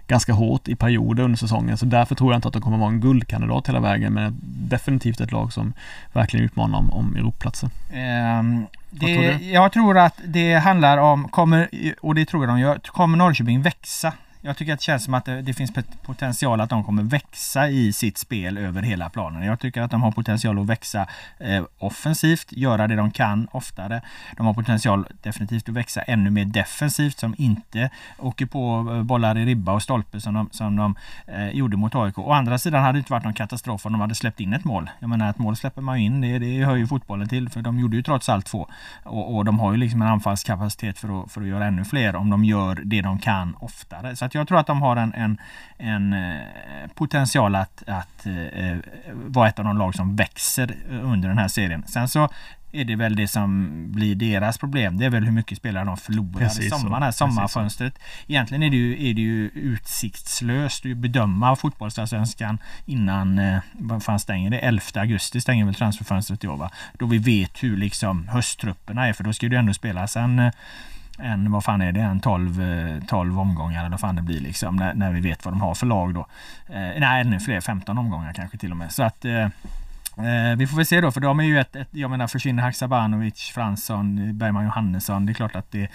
Speaker 2: ganska hårt i perioder under säsongen. Så därför tror jag inte att de kommer vara en guldkandidat hela vägen, men definitivt ett lag som verkligen utmanar om, om Europaplatser.
Speaker 1: Um, ehm, det, tror jag tror att det handlar om, kommer, och det tror jag de gör, kommer Norrköping växa jag tycker att det känns som att det, det, finns potential att de kommer växa i sitt spel över hela planen. Jag tycker att de har potential att växa eh, offensivt, göra det de kan oftare. De har potential definitivt att växa ännu mer defensivt som inte åker på eh, bollar i ribba och stolpe som de, som de eh, gjorde mot AIK. Å andra sidan hade det inte varit någon katastrof om de hade släppt in ett mål. Jag menar ett mål släpper man ju in, det, det hör ju fotbollen till för de gjorde ju trots allt två. Och, och de har ju liksom en anfallskapacitet för att, för att göra ännu fler om de gör det de kan oftare. Så jag tror att de har en, en, en eh, potential att, att eh, vara ett av de lag som växer under den här serien. Sen så är det väl det som blir deras problem. Det är väl hur mycket spelare de förlorar Precis i sommar, här sommarfönstret. Egentligen är det ju, är det ju utsiktslöst att bedöma fotbollsallsvenskan innan, eh, vad fan stänger det? 11 augusti stänger väl transferfönstret i år va? Då vi vet hur liksom hösttrupperna är för då ska det ändå spelas en eh, en, vad fan är det, en 12, 12 eh, omgångar eller vad fan det blir liksom när, när vi vet vad de har för lag då. Eh, nej, ännu fler, 15 omgångar kanske till och med. Så att eh, eh, vi får väl se då, för de är ju ett, ett jag menar försvinner Haksabanovic, Fransson, Bergman Johannesson. Det är klart att det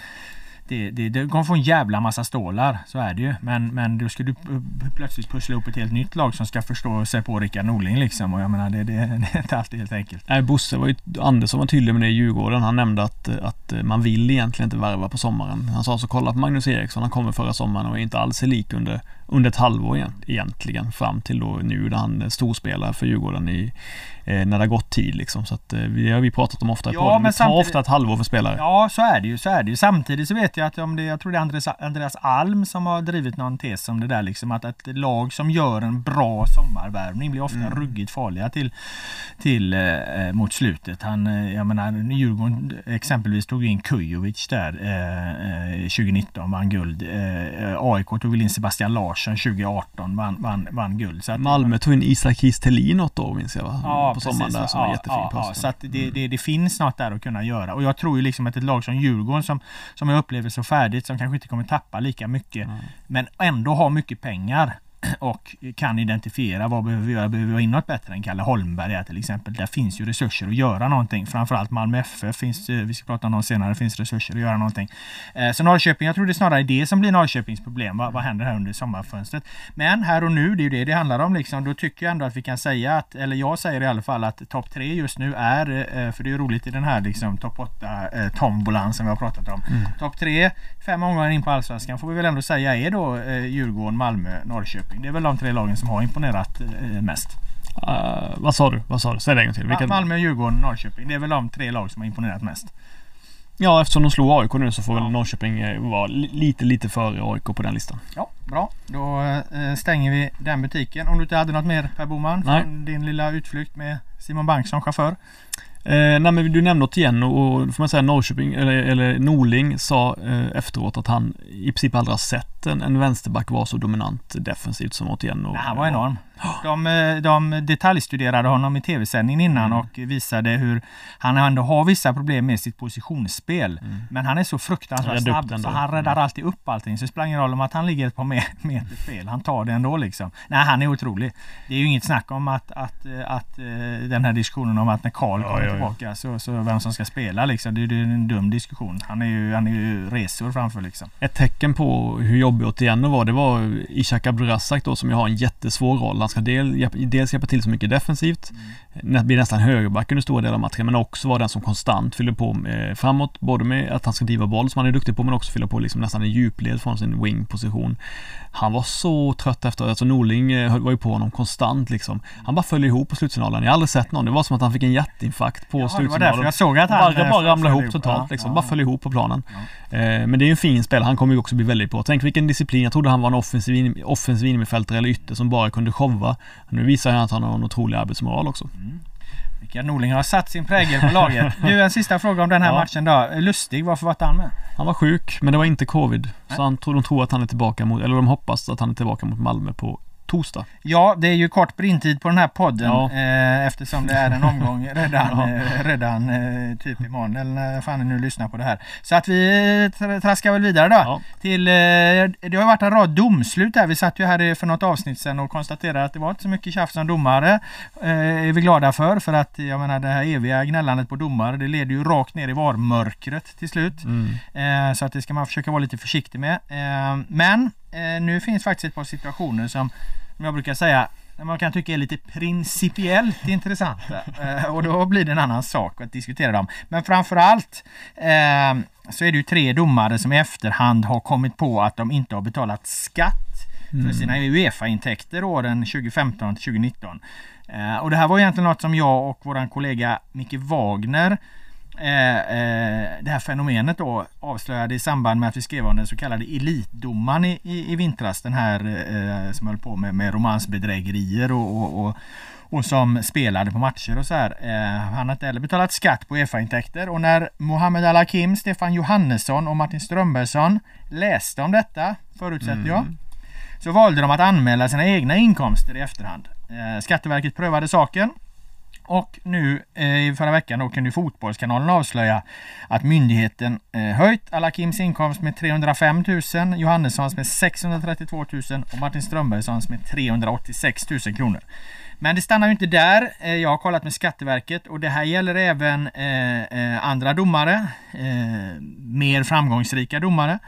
Speaker 1: det, det, det kommer få en jävla massa stålar, så är det ju. Men, men då ska du plötsligt pussla ihop ett helt nytt lag som ska förstå sig på Rickard Norling liksom. Och jag menar, det, det, det är inte alltid helt enkelt.
Speaker 2: Nej, Bosse var ju, Andersson var tydlig med det i Djurgården. Han nämnde att, att man vill egentligen inte värva på sommaren. Han sa så kolla på Magnus Eriksson, han kommer förra sommaren och är inte alls lik under, under ett halvår egentligen. Fram till då nu när han storspelar för Djurgården i, eh, när det har gått tid liksom. Så att, eh, det har vi pratat om ofta i ja, podden. Det tar ofta ett halvår för spelare.
Speaker 1: Ja, så är det ju. Så är det ju. Samtidigt så vet jag att om det, jag tror det är Andreas, Andreas Alm som har drivit någon tes om det där liksom att ett lag som gör en bra sommarvärvning blir ofta mm. ruggigt farliga till, till eh, eh mot slutet. Han, eh, jag menar, Djurgården exempelvis tog in Kujovic där eh, 2019, vann guld. Eh, AIK tog väl in Sebastian Larsson 2018, vann, vann, vann guld.
Speaker 2: Så att, Malmö tog in Isak Kiestelin något år minns jag va? Ja, på sommaren där som ja, var jättefin ja,
Speaker 1: ja, Så att det, mm. det, det, finns något där att kunna göra. Och jag tror ju liksom att ett lag som Djurgården som, som jag upplever så färdigt, som kanske inte kommer tappa lika mycket, mm. men ändå har mycket pengar och kan identifiera vad behöver vi göra. Behöver vi ha in något bättre än Kalle Holmberg här till exempel. Där finns ju resurser att göra någonting. Framförallt Malmö FF finns, eh, vi ska prata om dem senare, finns resurser att göra någonting. Eh, så Norrköping, jag tror det är snarare det som blir Norrköpings problem. Vad, vad händer här under sommarfönstret? Men här och nu, det är ju det det handlar om liksom. Då tycker jag ändå att vi kan säga att, eller jag säger i alla fall att topp tre just nu är, eh, för det är roligt i den här liksom topp 8 tombolan som vi har pratat om. Mm. Topp tre, fem omgångar in på Allsvenskan får vi väl ändå säga är då Djurgården, Malmö, Norrköping. Norrköping. Det är väl de tre lagen som har imponerat eh, mest.
Speaker 2: Uh, vad sa du? Vad sa du? Säg det en gång till.
Speaker 1: Vilka... Malmö, Djurgården, Norrköping. Det är väl de tre lag som har imponerat mest.
Speaker 2: Ja, eftersom de slog AIK nu så får ja. väl Norrköping eh, vara lite, lite före AIK på den listan.
Speaker 1: Ja, bra. Då stänger vi den butiken. Om du inte hade något mer Per Boman från din lilla utflykt med Simon Bank som chaufför?
Speaker 2: Eh, nej men du nämnde det igen och, och får man säga Norrköping, eller, eller Norling sa eh, efteråt att han i princip aldrig har sett en, en vänsterback vara så dominant defensivt som Otieno.
Speaker 1: Han var enorm. De, eh, de detaljstuderade honom i tv-sändningen innan mm. och visade hur han ändå har vissa problem med sitt positionsspel. Mm. Men han är så fruktansvärt snabb så han räddar mm. alltid upp allting. Så det spelar ingen roll om att han ligger ett par meter fel. Han tar det ändå liksom. Nej, han är otrolig. Det är ju inget snack om att, att, att, att eh, den här diskussionen om att när Karl kommer ja, tillbaka ja. Så, så vem som ska spela liksom. Det är ju en dum diskussion. Han är ju, han är ju resor framför liksom.
Speaker 2: Ett tecken på hur jobbig Otieno var, det var Ishak Abdurazak då som ju har en jättesvår roll ska del, dels hjälpa till så mycket defensivt, mm. blir nästan högerback under stora delar av matchen, men också vara den som konstant fyller på med, framåt, både med att han ska driva boll som han är duktig på, men också fylla på liksom nästan en djupled från sin wing-position. Han var så trött efter, alltså Norling eh, var ju på honom konstant liksom. Han bara föll ihop på slutsignalen. Jag har aldrig sett någon. Det var som att han fick en hjärtinfarkt på ja, slutsignalen. Det var
Speaker 1: jag såg att han
Speaker 2: bara, bara ramlade ihop totalt ja, liksom. Ja. Bara föll ihop på planen. Ja. Eh, men det är ju en fin spel. Han kommer ju också bli väldigt bra. Tänk vilken disciplin. Jag trodde han var en offensiv, offensiv innermittfältare eller ytter som bara kunde showa. Nu visar han att han har en otrolig arbetsmoral också. Mm.
Speaker 1: Rickard Norling har satt sin prägel på laget. Du, en sista fråga om den här
Speaker 2: Ja.
Speaker 1: matchen då. Lustig, varför var inte han med?
Speaker 2: Han var sjuk, men det var inte covid. Så han de tror att han är tillbaka mot, eller de hoppas att han är tillbaka mot Malmö på torsdag.
Speaker 1: Ja, det är ju kort brintid på den här podden
Speaker 2: Ja.
Speaker 1: eh, eftersom det är en omgång redan, eh, redan eh, typ imorgon eller när fan ni nu lyssnar på det här. Så att vi tra- traskar väl vidare då.
Speaker 2: Ja.
Speaker 1: Till, eh, det har ju varit en rad domslut här. Vi satt ju här för något avsnitt sedan och konstaterade att det var inte så mycket tjafs om domare. Eh, är vi glada för. För att jag menar det här eviga gnällandet på domare det leder ju rakt ner i varmörkret till slut.
Speaker 2: Mm.
Speaker 1: Eh, så att det ska man försöka vara lite försiktig med. Eh, men eh, nu finns faktiskt ett par situationer som, som jag brukar säga man kan tycka är lite principiellt intressanta. Eh, och då blir det en annan sak att diskutera dem. Men framförallt eh, så är det ju tre domare som i efterhand har kommit på att de inte har betalat skatt för sina Uefa-intäkter åren 2015 till 2019. Eh, och det här var egentligen något som jag och våran kollega Micke Wagner det här fenomenet då avslöjade i samband med att vi skrev om den så kallade elitdomaren i, i, i vintras. Den här eh, som höll på med, med romansbedrägerier och, och, och, och som spelade på matcher och så här. Eh, han har inte heller betalat skatt på EFA-intäkter och när Mohammed Al-Hakim, Stefan Johannesson och Martin Strömbergsson läste om detta, förutsätter jag, så valde de att anmäla sina egna inkomster i efterhand. Eh, Skatteverket prövade saken och nu eh, i förra veckan då kunde Fotbollskanalen avslöja att myndigheten eh, höjt Al-Hakims inkomst med 305 000, Johannessons med 632 000 och Martin Strömbergssons med 386 000 kronor. Men det stannar ju inte där. Eh, Jag har kollat med Skatteverket och det här gäller även andra domare, mer framgångsrika domare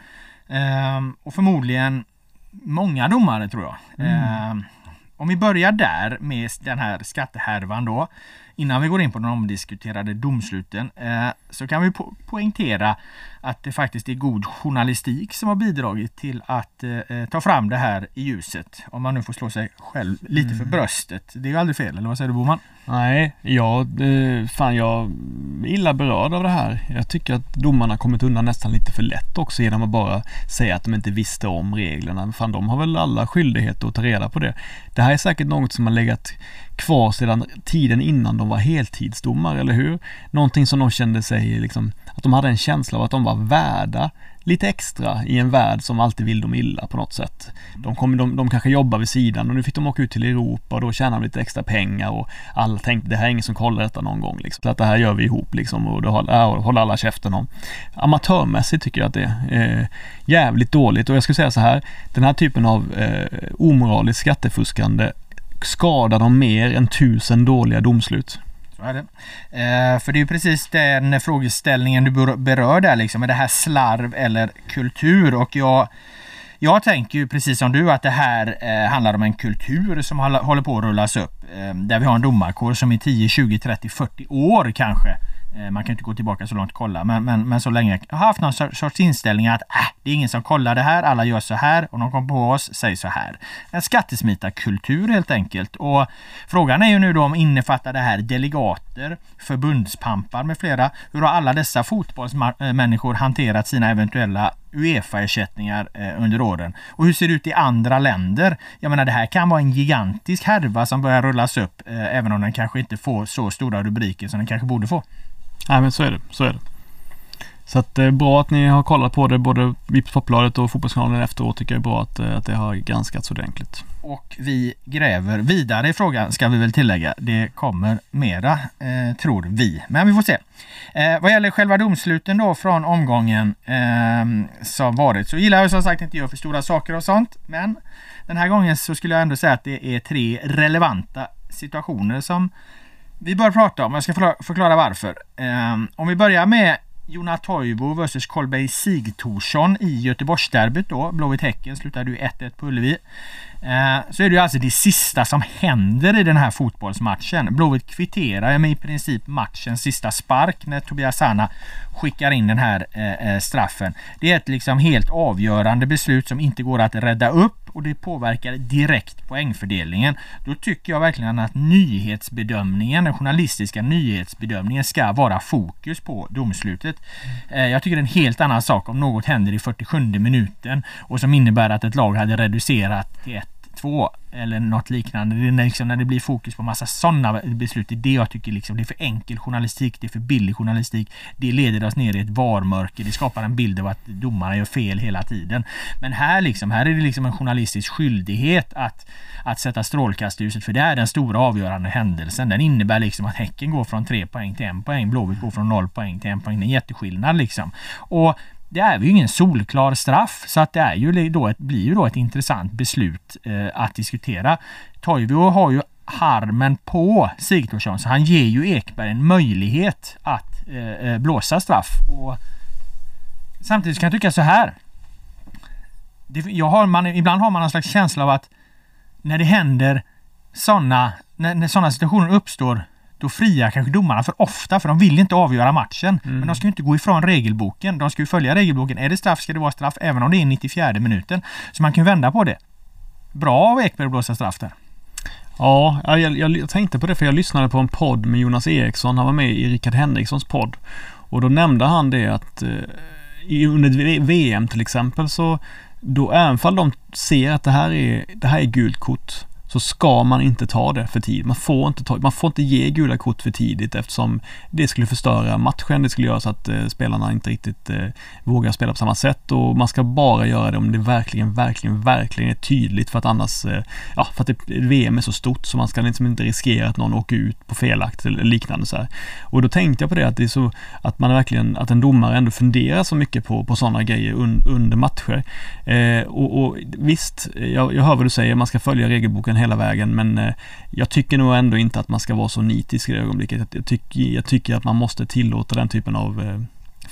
Speaker 1: och förmodligen många domare tror jag. Eh, om vi börjar där med den här skattehärvan då. Innan vi går in på de omdiskuterade domsluten eh, så kan vi po- poängtera att det faktiskt är god journalistik som har bidragit till att eh, ta fram det här i ljuset. Om man nu får slå sig själv lite för bröstet. Det är ju aldrig fel, eller vad säger du Boman?
Speaker 2: Nej, jag, eh, fan jag är illa berörd av det här. Jag tycker att domarna kommit undan nästan lite för lätt också genom att bara säga att de inte visste om reglerna. Fan, de har väl alla skyldighet att ta reda på det. Det här är säkert något som har legat kvar sedan tiden innan de var heltidsdomare, eller hur? Någonting som de kände sig liksom, att de hade en känsla av att de var värda lite extra i en värld som alltid vill dem illa på något sätt. De, kom, de, de kanske jobbar vid sidan och nu fick de åka ut till Europa och då tjänar de lite extra pengar och alla tänkte det här är ingen som kollar detta någon gång liksom. Så att det här gör vi ihop liksom och det håller, äh, håller alla käften om. Amatörmässigt tycker jag att det är eh, jävligt dåligt och jag skulle säga så här, den här typen av eh, omoraliskt skattefuskande skadar dem mer än tusen dåliga domslut.
Speaker 1: Det. Eh, för det är ju precis den frågeställningen du berör där liksom. Är det här slarv eller kultur? Och jag, jag tänker ju precis som du att det här eh, handlar om en kultur som håller, på att rullas upp. Eh, där vi har en domarkår som i 10, 20, 30, 40 år kanske Eh, man kan inte gå tillbaka så långt och kolla, men, men, men så länge har haft någon sorts inställning att äh, det är ingen som kollar det här, alla gör så här och de kommer på oss, säger så här. En skattesmitarkultur helt enkelt. Och frågan är ju nu då om innefattar det här delegater, förbundspampar med flera. Hur har alla dessa fotbollsmänniskor eh, hanterat sina eventuella Uefa-ersättningar eh, under åren? Och hur ser det ut i andra länder? Jag menar det här kan vara en gigantisk härva som börjar rullas upp eh, även om den kanske inte får så stora rubriker som den kanske borde få.
Speaker 2: Nej men så är det, så är det. Så att det är bra att ni har kollat på det, både Vips Popbladet och Fotbollskanalen efteråt tycker jag är bra att, eh, att det har granskats ordentligt.
Speaker 1: Och vi gräver vidare i frågan ska vi väl tillägga. Det kommer mera eh, tror vi. Men vi får se. Eh, vad gäller själva domsluten då från omgången eh, som varit så gillar jag som sagt inte göra för stora saker och sånt. Men den här gången så skulle jag ändå säga att det är tre relevanta situationer som vi bör prata om. Jag ska förklara, varför. Eh, om vi börjar med Jona Toivo vs Kolbeinn Sigthorsson i Göteborgsderbyt då. Blåvitt-Häcken slutade ju 1-1 på Ullevi. Eh, så är det ju alltså det sista som händer i den här fotbollsmatchen. Blåvitt kvitterar med i princip matchens sista spark när Tobias Sana skickar in den här eh, eh, straffen. Det är ett liksom helt avgörande beslut som inte går att rädda upp och det påverkar direkt poängfördelningen. Då tycker jag verkligen att nyhetsbedömningen, den journalistiska nyhetsbedömningen ska vara fokus på domslutet. Eh, jag tycker det är en helt annan sak om något händer i 47 minuten och som innebär att ett lag hade reducerat till ett 2 eller något liknande. Det är när, liksom, när det blir fokus på massa sådana beslut. Det är det jag tycker liksom, det är för enkel journalistik, det är för billig journalistik. Det leder oss ner i ett varmörker. Det skapar en bild av att domarna gör fel hela tiden. Men här liksom, här är det liksom en journalistisk skyldighet att, att sätta strålkastljuset för det är den stora avgörande händelsen. Den innebär liksom att Häcken går från 3 poäng till 1 poäng. Blåvitt går från 0 poäng till 1 poäng. Det är en jätteskillnad liksom. Och det är ju ingen solklar straff så att det är ju då ett, blir ju då ett intressant beslut eh, att diskutera. Toivio har ju harmen på Sigthorsson så han ger ju Ekberg en möjlighet att eh, eh, blåsa straff. Och samtidigt kan jag tycka så här. Det, jag har, man, ibland har man en slags känsla av att när det händer sådana, när, när sådana situationer uppstår då friar kanske domarna för ofta för de vill inte avgöra matchen. Mm. Men de ska ju inte gå ifrån regelboken. De ska ju följa regelboken. Är det straff ska det vara straff även om det är 94 minuten. Så man kan vända på det. Bra av Ekberg att blåsa straff där.
Speaker 2: Ja, jag, jag, jag, tänkte på det för jag lyssnade på en podd med Jonas Eriksson. Han var med i Rickard Henrikssons podd. Och då nämnde han det att eh, under VM till exempel så då även fall de ser att det här är, det här är gult kort så ska man inte ta det för tidigt. Man får inte, ta, man får inte ge gula kort för tidigt eftersom det skulle förstöra matchen. Det skulle göra så att eh, spelarna inte riktigt eh, vågar spela på samma sätt och man ska bara göra det om det verkligen, verkligen, verkligen är tydligt för att annars, eh, ja, för att det, VM är så stort så man ska liksom inte riskera att någon åker ut på felakt eller liknande så här. Och då tänkte jag på det att det är så att man verkligen, att en domare ändå funderar så mycket på, på sådana grejer un, under matcher. Eh, och, och, visst, jag, jag hör vad du säger, man ska följa regelboken hela vägen men eh, jag tycker nog ändå inte att man ska vara så nitisk i det ögonblicket. Jag tycker, jag tycker att man måste tillåta den typen av eh,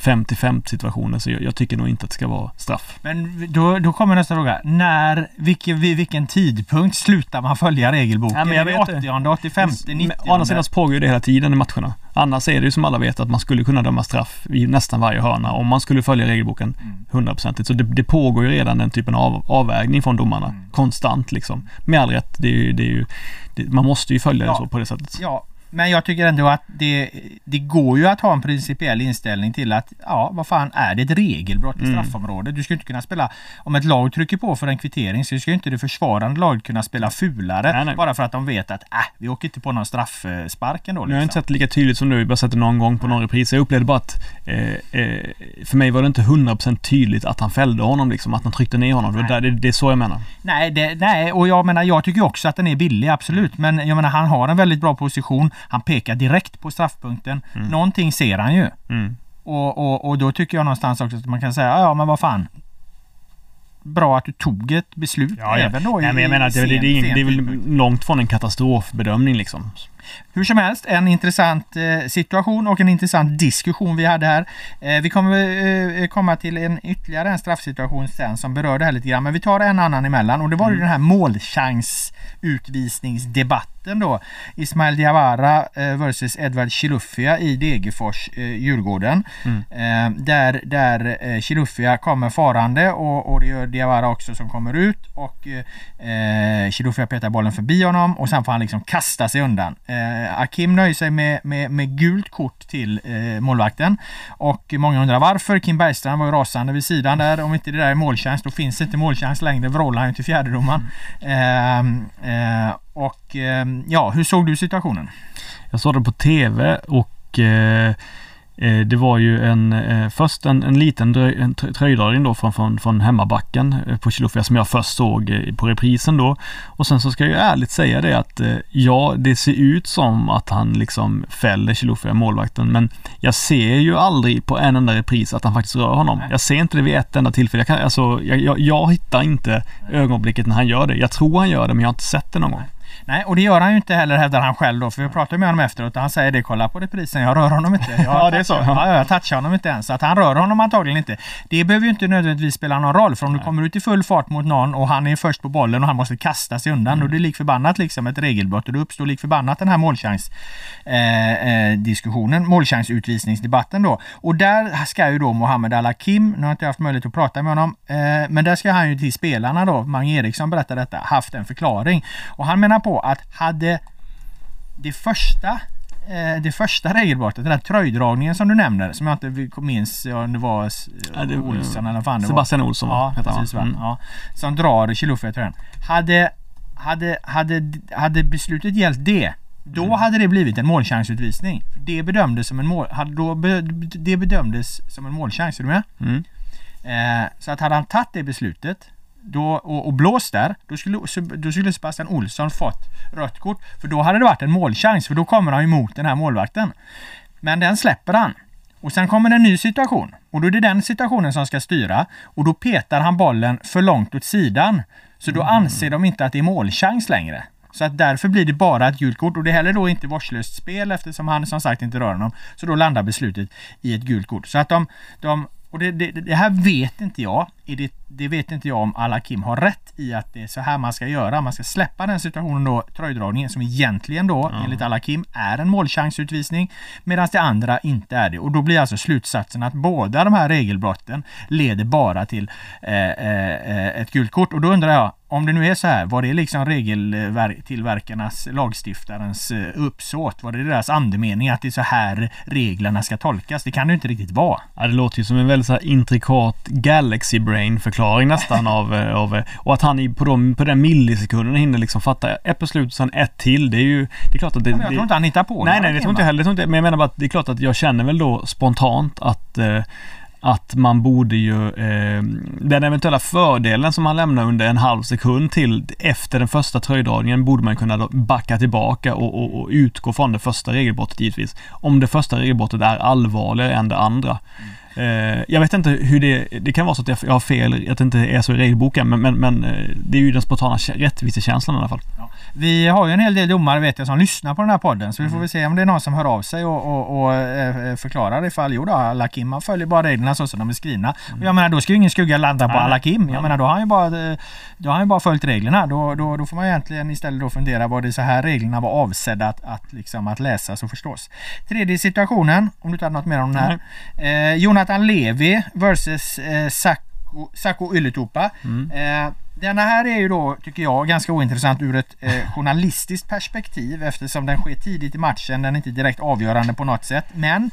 Speaker 2: 50-50 situationer så jag, jag, tycker nog inte att det ska vara straff.
Speaker 1: Men då, då kommer nästa fråga. När, vilken, vid vilken tidpunkt slutar man följa regelboken? Ja, men jag vet 80, 85, 90?
Speaker 2: Å andra sidan så pågår ju det hela tiden i matcherna. Annars är det ju som alla vet att man skulle kunna döma straff i nästan varje hörna om man skulle följa regelboken mm. hundraprocentigt. Så det, det, pågår ju redan den typen av avvägning från domarna mm. konstant liksom. Med all rätt. Det är ju, det är ju, det, man måste ju följa ja. det så på det sättet.
Speaker 1: Ja, men jag tycker ändå att det, det går ju att ha en principiell inställning till att ja, vad fan är det ett regelbrott i mm. straffområdet? Du ska inte kunna spela, om ett lag trycker på för en kvittering så ska inte det försvarande laget kunna spela fulare nej, nej. bara för att de vet att äh, vi åker inte på någon straffspark ändå.
Speaker 2: Liksom. Jag har inte sett lika tydligt som du, jag bara sett det någon gång på någon repris. Jag upplevde bara att eh, eh, för mig var det inte 100% tydligt att han fällde honom liksom, att han tryckte ner honom. Det, det, det, är så jag menar.
Speaker 1: Nej, det, nej, och jag menar jag tycker också att den är billig, absolut. Men jag menar han har en väldigt bra position. Han pekar direkt på straffpunkten. Mm. Någonting ser han ju. Mm. Och, och, och då tycker jag någonstans också att man kan säga, ja men vad fan. Bra att du tog ett beslut ja, ja. även då
Speaker 2: Nej, men jag menar, det, det, det, det är väl långt från en katastrofbedömning liksom.
Speaker 1: Hur som helst, en intressant eh, situation och en intressant diskussion vi hade här. Eh, vi kommer eh, komma till en ytterligare en straffsituation sen som berör det här lite grann. Men vi tar en annan emellan och det var ju mm. den här målchansutvisningsdebatten då. Ismail Diawara versus Edvard Chilufya i Degerfors, Djurgården. Mm. Där där Chilufya kommer farande och, och det gör Diawara också som kommer ut och eh, Chilufya petar bollen förbi honom och sen får han liksom kasta sig undan. Eh, Akim nöjer sig med, med, med gult kort till eh, målvakten. Och många undrar varför. Kim Bergstrand var ju rasande vid sidan där. Om inte det där är målchans då finns inte målchans längre. Vrålar han till fjärdedomaren. Mm. Eh, och eh, ja, hur såg du situationen?
Speaker 2: Jag såg det på TV och eh, Eh, det var ju en, eh, först en, en liten dröj, tröjdragning då från, från, från hemmabacken eh, på Chilufya som jag först såg på reprisen då. Och sen så ska jag ärligt säga det att ja, det ser ut som att han liksom fäller Chilufya, målvakten, men jag ser ju aldrig på en enda repris att han faktiskt rör honom. Jag ser inte det vid ett enda tillfälle. Jag, kan, alltså, jag, jag, jag hittar inte ögonblicket när han gör det. Jag tror han gör det, men jag har inte sett det någon gång.
Speaker 1: Nej, och det gör han ju inte heller hävdar han själv då. För vi pratade med honom efteråt och han säger det. Kolla på reprisen. Jag rör honom inte. Jag
Speaker 2: ja, det är så.
Speaker 1: Ja, jag touchar honom inte ens. Så att han rör honom antagligen inte. Det behöver ju inte nödvändigtvis spela någon roll. För om du kommer ut i full fart mot någon och han är först på bollen och han måste kasta sig undan. Mm. Då är det lik förbannat liksom ett regelbrott. Och då uppstår lik förbannat den här målchans eh, eh, diskussionen. Målchansutvisningsdebatten då. Och där ska ju då Mohammed Al-Hakim, nu har jag inte haft möjlighet att prata med honom, eh, men där ska han ju till spelarna då, Mange Eriksson berättar detta, haft en förklaring. Och han menar på att hade det första eh, det första regelbrottet, den där tröjdragningen som du nämner, som jag inte minns om det var ja, det, Olsson eller vad fan det
Speaker 2: Sebastian var. Olsson
Speaker 1: ja, precis, mm. ja, Som drar Chilufya tröjan. Hade hade, hade, hade beslutet gällt det då mm. hade det blivit en målchansutvisning. Det bedömdes som en, mål, då be, det bedömdes som en målchans. Är du med? Mm. Eh, så att hade han tagit det beslutet då, och, och blåst där, då skulle, då skulle Sebastian Olsson fått rött kort. För då hade det varit en målchans, för då kommer han emot den här målvakten. Men den släpper han. Och sen kommer en ny situation. Och då är det den situationen som ska styra. Och då petar han bollen för långt åt sidan. Så då mm. anser de inte att det är målchans längre. Så att därför blir det bara ett gult kort och det är heller då inte vårdslöst spel eftersom han som sagt inte rör honom. Så då landar beslutet i ett gult kort. Så att de, de och det, det, det, här vet inte jag. Det, det vet inte jag om Alakim har rätt i att det är så här man ska göra. Man ska släppa den situationen då, tröjdragningen, som egentligen då mm. enligt Alakim är en målchansutvisning. Medan det andra inte är det. Och då blir alltså slutsatsen att båda de här regelbrotten leder bara till eh, eh, ett gult kort. Och då undrar jag, om det nu är så här, var det liksom regeltillverkarnas, lagstiftarens eh, uppsåt? Var det deras andemening att det är så här reglerna ska tolkas? Det kan det ju inte riktigt vara.
Speaker 2: Ja, det låter ju som en väldigt så intrikat Galaxy Brain förklaring nästan av, eh, av eh, och att han på, de, på den millisekunden hinner liksom fatta ett beslut och sen ett till. Det är ju, det är klart att det...
Speaker 1: Men jag tror inte han hittar på
Speaker 2: Nej, nej, det tror inte jag heller. Men jag menar bara att det är klart att jag känner väl då spontant att eh, att man borde ju, eh, den eventuella fördelen som man lämnar under en halv sekund till efter den första tröjdragningen borde man kunna backa tillbaka och, och, och, utgå från det första regelbrottet givetvis. Om det första regelbrottet är allvarligare än det andra. Mm. Eh, jag vet inte hur det, det kan vara så att jag har fel, att det inte är så i regelboken, men, men, men eh, det är ju den spontana rättvisekänslan i alla fall. Ja.
Speaker 1: Vi har ju en hel del domare vet jag som lyssnar på den här podden, så vi får mm. väl se om det är någon som hör av sig och, och, och äh, förklarar ifall, jo då, Alakim följer bara reglerna så som de är skrivna. Mm. Jag menar, då ska ju ingen skugga landa på Alakim. Jag menar, då har han ju bara, då har han ju bara följt reglerna. Då, då, då får man egentligen istället då fundera, var det så här reglerna var avsedda att, att, liksom, att läsas och förstås. Tredje situationen, om du inte hade något mer om den här. Mm. Eh, Jonathan Levi versus eh, Sacco Ylätupa. Mm. Eh, denna här är ju då, tycker jag, ganska ointressant ur ett eh, journalistiskt perspektiv eftersom den sker tidigt i matchen. Den är inte direkt avgörande på något sätt. Men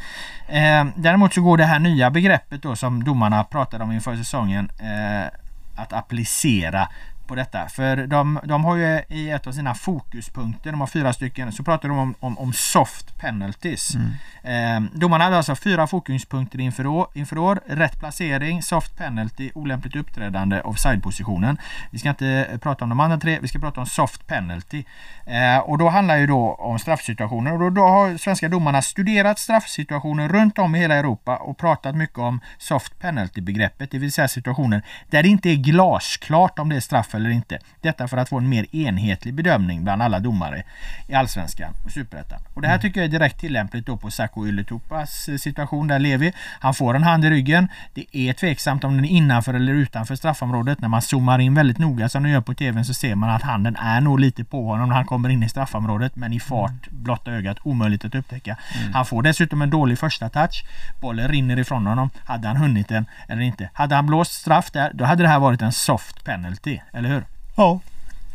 Speaker 1: eh, däremot så går det här nya begreppet då som domarna pratade om inför säsongen eh, att applicera på detta. För de, de har ju i ett av sina fokuspunkter, de har fyra stycken, så pratar de om, om, om soft penalties. Mm. Eh, domarna hade alltså fyra fokuspunkter inför år, inför år. Rätt placering, soft penalty, olämpligt uppträdande, offside-positionen. Vi ska inte prata om de andra tre, vi ska prata om soft penalty. Eh, och då handlar ju då om straffsituationer och då, då har svenska domarna studerat straffsituationer runt om i hela Europa och pratat mycket om soft penalty-begreppet, det vill säga situationer där det inte är glasklart om det är straff eller inte. Detta för att få en mer enhetlig bedömning bland alla domare i Allsvenskan och Superettan. Och det här mm. tycker jag är direkt tillämpligt då på Sacco Ylätupas situation där Levi. Han får en hand i ryggen. Det är tveksamt om den är innanför eller utanför straffområdet. När man zoomar in väldigt noga som de gör på tvn så ser man att handen är nog lite på honom när han kommer in i straffområdet men i fart, mm. blotta ögat, omöjligt att upptäcka. Mm. Han får dessutom en dålig första touch. Bollen rinner ifrån honom. Hade han hunnit den eller inte? Hade han blåst straff där, då hade det här varit en soft penalty, eller hur?
Speaker 2: Ja.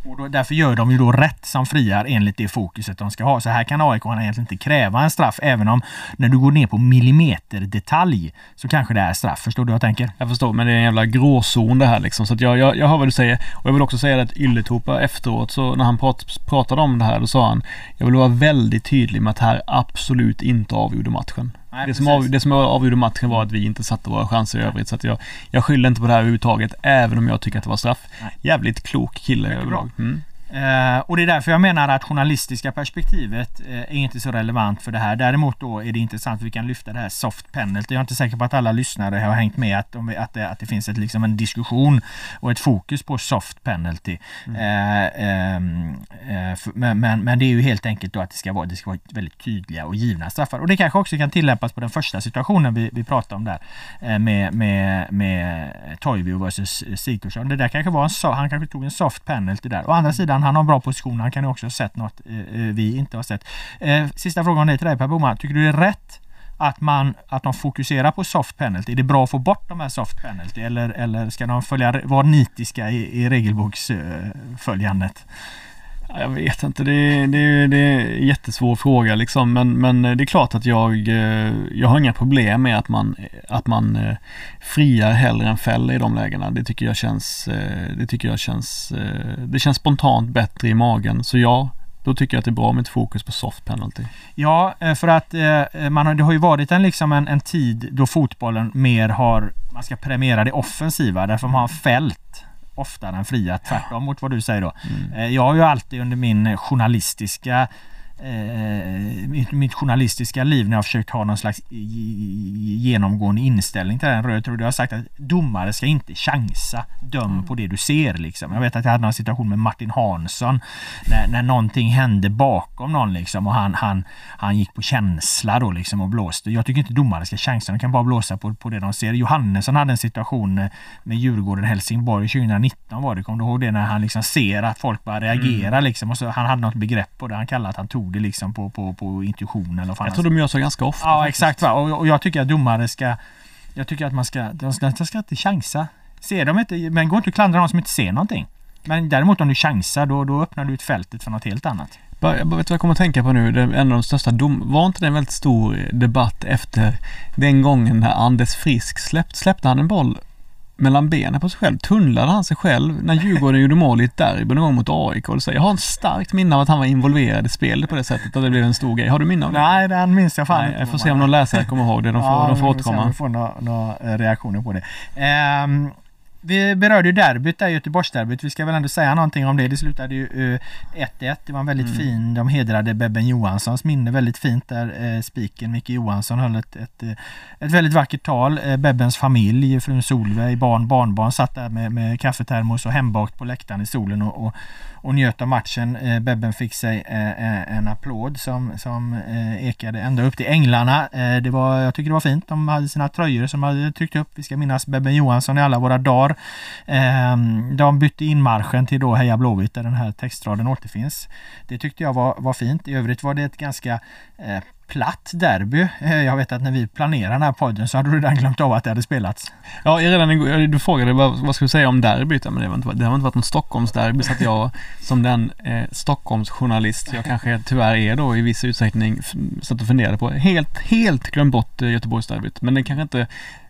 Speaker 1: Och då, därför gör de ju då rätt som friar enligt det fokuset de ska ha. Så här kan AIK egentligen inte kräva en straff även om när du går ner på millimeterdetalj så kanske det är straff. Förstår du vad jag tänker?
Speaker 2: Jag förstår, men det är en jävla gråzon det här liksom. Så jag, jag, jag hör vad du säger. Och jag vill också säga att Ylätupa efteråt så när han prat, pratade om det här då sa han Jag vill vara väldigt tydlig med att det här absolut inte avgjorde matchen. Nej, det, som av, det som avgjorde matchen var att vi inte satte våra chanser i övrigt. Så att jag, jag skyller inte på det här överhuvudtaget, även om jag tycker att det var straff. Nej. Jävligt klok kille överlag. Mm.
Speaker 1: Eh, och det är därför jag menar att journalistiska perspektivet eh, är inte så relevant för det här. Däremot då är det intressant att vi kan lyfta det här soft penalty. Jag är inte säker på att alla lyssnare har hängt med att, de, att, det, att det finns ett, liksom en diskussion och ett fokus på soft penalty. Mm. Eh, ehm, eh för, men, men, det är ju helt enkelt då att det ska, vara, det ska vara väldigt tydliga och givna straffar. Och det kanske också kan tillämpas på den första situationen vi, vi pratade om där eh, med, med, med Toivio versus Sigthorsson. Det där kanske var en, han kanske tog en soft penalty där. Å andra sidan han har bra position. Han kan ju också ha sett något eh, eh, vi inte har sett. Eh, sista frågan är till dig Per Boman. Tycker du det är rätt att, man, att de fokuserar på soft penalty? Är det bra att få bort de här soft penalty eller, eller ska de följa, vara nitiska i, i regelboksföljandet?
Speaker 2: Jag vet inte, det är, det är, det är en jättesvår fråga liksom. Men, men eh, det är klart att jag, eh, jag har inga problem med att man, att man eh, friar hellre än fäller i de lägena. Det tycker jag känns, det tycker jag känns, det känns spontant bättre i magen. Så ja, då tycker jag att det är bra med ett fokus på soft penalty.
Speaker 1: Ja, för att man har, det har ju varit en, liksom en, en tid då fotbollen mer har, man ska premiera det offensiva därför man har fält oftare än fria, tvärtom mot vad du säger då. Mm. Eh, jag har ju alltid under min journalistiska mitt, mitt, journalistiska liv när jag försökt ha någon slags genomgående inställning till den röda tråden. Jag har sagt att domare ska inte chansa. Döm mm. på det du ser liksom. Jag vet att jag hade någon situation med Martin Hansson när, när någonting hände bakom någon liksom och han, han, han gick på känsla då liksom och blåste. Jag tycker inte domare ska chansa. De kan bara blåsa på, på det de ser. Johannesson hade en situation med Djurgården-Helsingborg 2019 var det. Kommer du ihåg det? När han liksom ser att folk börjar reagera mm. liksom. Och så, han hade något begrepp på det. Han kallade att han tog det liksom på, på, på intuition eller
Speaker 2: Jag tror de gör så ganska ofta.
Speaker 1: Ja faktiskt. exakt va? Och, och, jag tycker att domare ska Jag tycker att man ska De ska, de ska inte chansa. Ser de inte, men går inte att klandra någon som inte ser någonting. Men däremot om du chansar då, då öppnar du ut fältet för något helt annat.
Speaker 2: Jag vet vad jag kommer att tänka på nu? Det är en av de största dom... Var inte det en väldigt stor debatt efter den gången när Anders Frisk släppte, släppte han en boll mellan benen på sig själv. Tunnlade han sig själv när Djurgården gjorde mål i ett derby någon gång mot AIK? Så jag har en starkt minne av att han var involverad i spelet på det sättet och det blev en stor grej. Har du minne av det?
Speaker 1: Nej, den minns jag fan
Speaker 2: inte. Jag får se om någon läsare kommer ihåg det. De får, ja, de får återkomma.
Speaker 1: Vi får några, några reaktioner på det. Um, vi berörde ju derbyt där, Göteborgsderbyt. Vi ska väl ändå säga någonting om det. Det slutade ju 1-1. Uh, det var en väldigt mm. fin, de hedrade Bebben Johanssons minne väldigt fint där. Uh, spiken Micke Johansson höll ett, ett, uh, ett väldigt vackert tal. Uh, Bebbens familj, frun Solveig, barn, barnbarn satt där med, med kaffetermos och hembakt på läktaren i solen och, och och njöt av matchen. Eh, Bebben fick sig eh, eh en applåd som, som eh, ekade ända upp till änglarna. Eh, det var, jag tycker det var fint. De hade sina tröjor som hade tryckt upp. Vi ska minnas Bebben Johansson i alla våra dagar. Ehm, de bytte in marschen till då Heja Blåvitt där den här textraden återfinns. Det tyckte jag var, var fint. I övrigt var det ett ganska platt derby. Eh, jag vet att när vi planerade den här podden så hade du redan glömt av att det hade spelats.
Speaker 2: Ja, redan du frågade vad, vad ska vi säga om derbyt? Men det, har inte, det har inte varit något Stockholmsderby så att jag som den eh, Stockholmsjournalist jag kanske tyvärr är då i viss utsträckning satt och funderade på helt, helt glömt bort eh, Göteborgsderbyt. Men det kanske inte,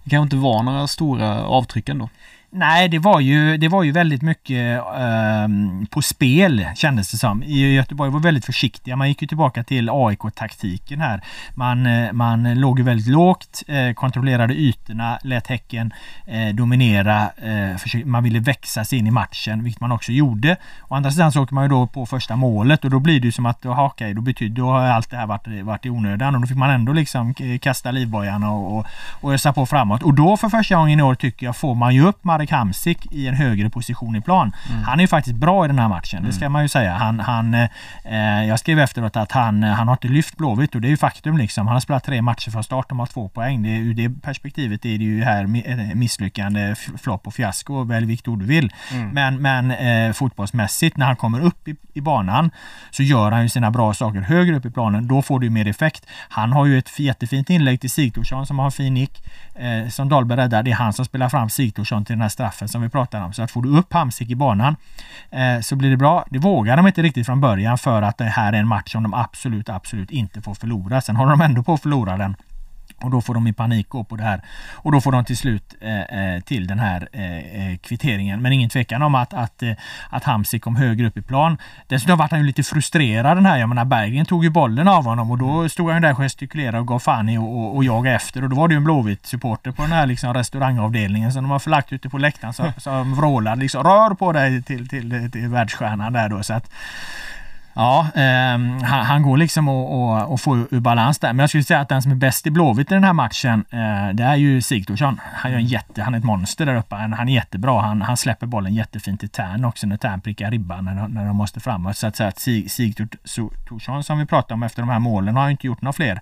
Speaker 2: det kanske inte var några stora avtryck ändå.
Speaker 1: Nej, det var ju, det var ju väldigt mycket eh, på spel kändes det som. I Göteborg var väldigt försiktiga. Man gick ju tillbaka till AIK-taktiken här. Man, eh, man låg ju väldigt lågt, eh, kontrollerade ytorna, lät Häcken eh, dominera. Eh, man ville växa sig in i matchen, vilket man också gjorde. Å andra sidan så åker man ju då på första målet och då blir det ju som att, okej, då betyder, då har allt det här varit, varit i onödan och då fick man ändå liksom eh, kasta livbojarna och, och, och ösa på framåt. Och då för första gången i år tycker jag får man ju upp Marek Hamsik i en högre position i plan. Mm. Han är ju faktiskt bra i den här matchen, mm. det ska man ju säga. Han, han, eh, jag skrev efteråt att han, han har inte lyft Blåvitt och det är ju faktum liksom. Han har spelat tre matcher från start, de har två poäng. Det, ur det perspektivet är det ju här misslyckande, flopp och fiasko, välj vilket ord du vill. Mm. Men, men eh, fotbollsmässigt, när han kommer upp i, i banan så gör han ju sina bra saker högre upp i planen. Då får du mer effekt. Han har ju ett jättefint inlägg till Sigthorsson som har en fin nick. Eh, som Dahlberg räddar. Det är han som spelar fram Sigthorsson till den här straffen som vi pratar om. Så att får du upp Hamsik i banan eh, så blir det bra. Det vågar de inte riktigt från början för att det här är en match som de absolut, absolut inte får förlora. Sen håller de ändå på att förlora den. Och då får de i panik gå på det här. Och då får de till slut eh, eh till den här eh, eh, kvitteringen. Men ingen tvekan om att, att, eh, att Hamsik kom högre upp i plan. Dessutom var han ju lite frustrerad den här. Jag menar Berggren tog ju bollen av honom och då stod han där och gestikulerade och gav fan i och, och, och jagade efter. Och då var det ju en Blåvitt supporter på den här liksom restaurangavdelningen som de har förlagt ute på läktaren som, som vrålade liksom rör på dig till, till, till, till världsstjärnan där då. Så att, Ja, eh, han, han, går liksom och, få ur balans där. Men jag skulle säga att den som är bäst i Blåvitt i den här matchen, eh, det är ju Sigthorsson. Han, gör en jätte, han är ett monster där uppe. Han, han är jättebra. Han, han släpper bollen jättefint till Tern också när Tern prickar ribban när, när de måste framåt. Så att säga att Sig, Sigthorsson som vi pratade om efter de här målen har inte gjort några fler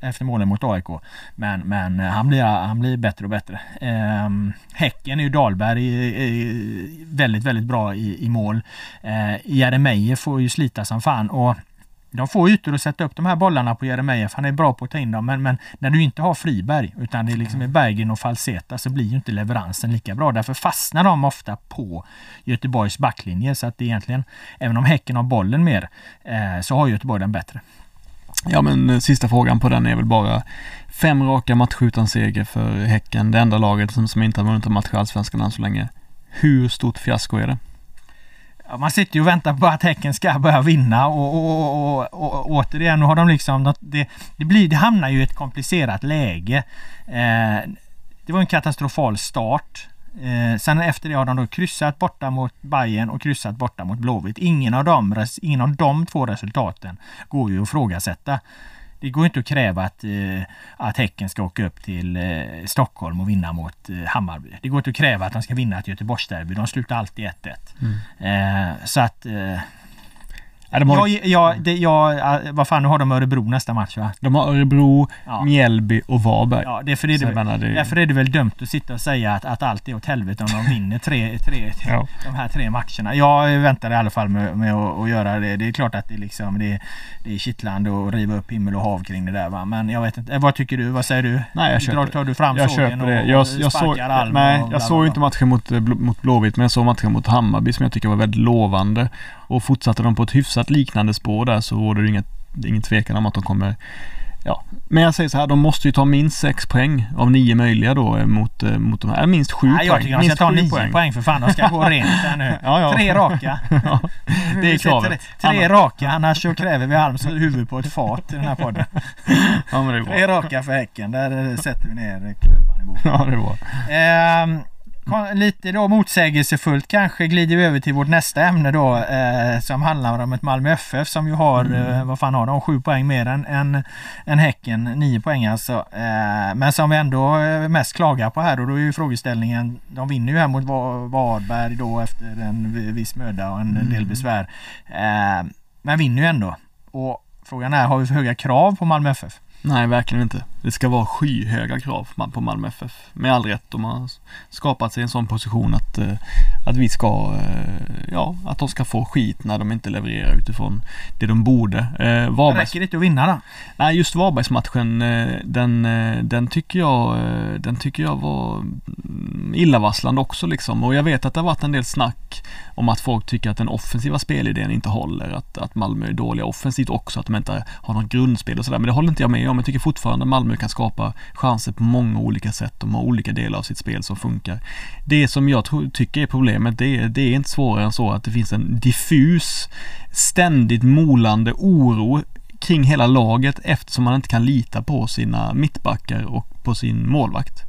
Speaker 1: efter målen mot AIK. Men, men han, blir, han blir bättre och bättre. Eh, häcken är ju Dahlberg väldigt, väldigt bra i, i mål. Eh, Jeremejeff får ju slita som fan. Och de får ytor att sätta upp de här bollarna på Jeremejeff. Han är bra på att ta in dem. Men, men när du inte har Friberg utan det är liksom är Bergen och Falseta så blir ju inte leveransen lika bra. Därför fastnar de ofta på Göteborgs backlinje. Så att det egentligen, även om Häcken har bollen mer, eh, så har Göteborg den bättre.
Speaker 2: Ja men eh, sista frågan på den är väl bara fem raka matcher utan seger för Häcken. Det enda laget som, som inte har vunnit en match i Allsvenskan än så länge. Hur stort fiasko är det?
Speaker 1: Ja, man sitter ju och väntar på att Häcken ska börja vinna och, och, och, och, återigen, nu har de liksom det, det, blir, det hamnar ju i ett komplicerat läge. Eh, det var en katastrofal start. Eh, sen efter det har de då kryssat borta mot Bayern och kryssat borta mot Blåvitt. Ingen av dem, ingen av de två resultaten går ju att ifrågasätta. Det går inte att kräva att, eh, att Häcken ska åka upp till eh, Stockholm och vinna mot eh, Hammarby. Det går inte att kräva att de ska vinna ett Göteborgsderby. De slutar alltid 1-1. Mm. Eh, så att eh, Ja, de har... jag, jag, det, jag, vad fan, nu har de Örebro nästa match va?
Speaker 2: De har Örebro, ja. Mjällby och Varberg.
Speaker 1: Ja, därför är, det, väl, det... därför är det väl dumt att sitta och säga att, att allt är åt helvete om de vinner tre, tre, ja. de här tre matcherna. Jag väntar i alla fall med, med att, att, göra det. Det är klart att det, liksom, det, det är kittlande att riva upp himmel och hav kring det där va. Men jag vet inte. Vad tycker du? Vad säger du?
Speaker 2: Nej, jag köper
Speaker 1: Tar du fram
Speaker 2: jag
Speaker 1: sågen
Speaker 2: och, det. Jag, jag såg, nej, jag såg inte matchen mot, mot Blåvitt men jag såg matchen mot Hammarby som jag tycker var väldigt lovande. Och fortsatte de på ett hyfsat liknande spår där så råder det inget, ingen tvekan om att de kommer Ja, men jag säger så här, de måste ju ta minst sex poäng av nio möjliga då eh, mot, eh, mot de här. Minst sju
Speaker 1: poäng. Jag tycker
Speaker 2: de
Speaker 1: ska ta nio poäng. poäng. för fan. De ska gå rent här nu. ja, ja. Tre raka.
Speaker 2: ja, det är kravet.
Speaker 1: Tre, tre raka, annars så kräver vi Alms huvud på ett fat i den här podden. ja, men det är bra. Tre raka för Häcken. Där sätter vi ner klubban i bordet.
Speaker 2: Ja, det är bra.
Speaker 1: Ehm, lite då motsägelsefullt kanske glider vi över till vårt nästa ämne då eh, som handlar om ett Malmö FF som ju har, mm. eh, vad fan har de, sju poäng mer än, än, än Häcken, nio poäng alltså. Eh, men som vi ändå eh, mest klagar på här och då är ju frågeställningen, de vinner ju här mot Varberg då efter en viss möda och en mm. del besvär. Eh, men vinner ju ändå. Och frågan är, har vi för höga krav på Malmö FF?
Speaker 2: Nej, verkligen inte. Det ska vara skyhöga krav på Malmö FF. Med all rätt. De har skapat sig en sån position att, eh, att vi ska, eh, ja, att de ska få skit när de inte levererar utifrån det de borde.
Speaker 1: Eh, Varbergs... Räcker det inte att vinna då?
Speaker 2: Nej, just Varbergsmatchen, den, den, tycker jag, den tycker jag var illavarslande också liksom. Och jag vet att det har varit en del snack om att folk tycker att den offensiva spelidén inte håller. Att, att Malmö är dåliga offensivt också, att de inte har något grundspel och sådär. Men det håller inte jag med om. Jag tycker fortfarande Malmö kan skapa chanser på många olika sätt. De har olika delar av sitt spel som funkar. Det som jag tycker är problemet, det är, det är inte svårare än så att det finns en diffus, ständigt molande oro kring hela laget eftersom man inte kan lita på sina mittbackar och på sin målvakt.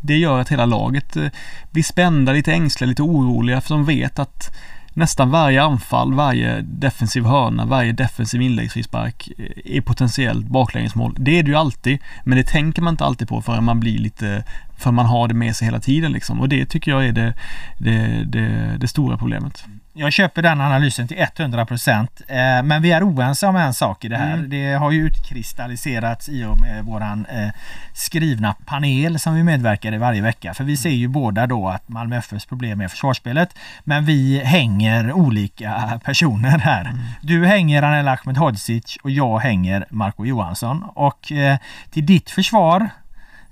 Speaker 2: Det gör att hela laget eh, blir spända, lite ängsliga, lite oroliga för de vet att nästan varje anfall, varje defensiv hörna, varje defensiv inläggsfrispark eh, är potentiellt baklängesmål. Det är det ju alltid, men det tänker man inte alltid på förrän man blir lite, för man har det med sig hela tiden liksom. Och det tycker jag är det, det, det, det stora problemet.
Speaker 1: Jag köper den analysen till 100 procent. Eh, men vi är oense om en sak i det här. Mm. Det har ju utkristalliserats i och med våran eh, skrivna panel som vi medverkar i varje vecka. För vi ser ju båda då att Malmö FFs problem är försvarsspelet. Men vi hänger olika personer här. Mm. Du hänger Anel Ahmedhodzic och jag hänger Marco Johansson. Och eh, till ditt försvar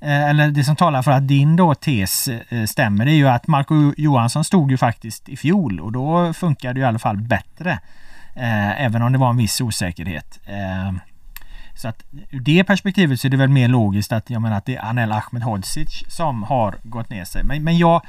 Speaker 1: Eh, eller det som talar för att din då tes eh, stämmer, det är ju att Marco Johansson stod ju faktiskt i fjol och då funkade det i alla fall bättre. Eh, även om det var en viss osäkerhet. Så att ur det perspektivet så är det väl mer logiskt att jag menar att det är Anel Ahmedhodzic som har gått ner sig. Men, men jag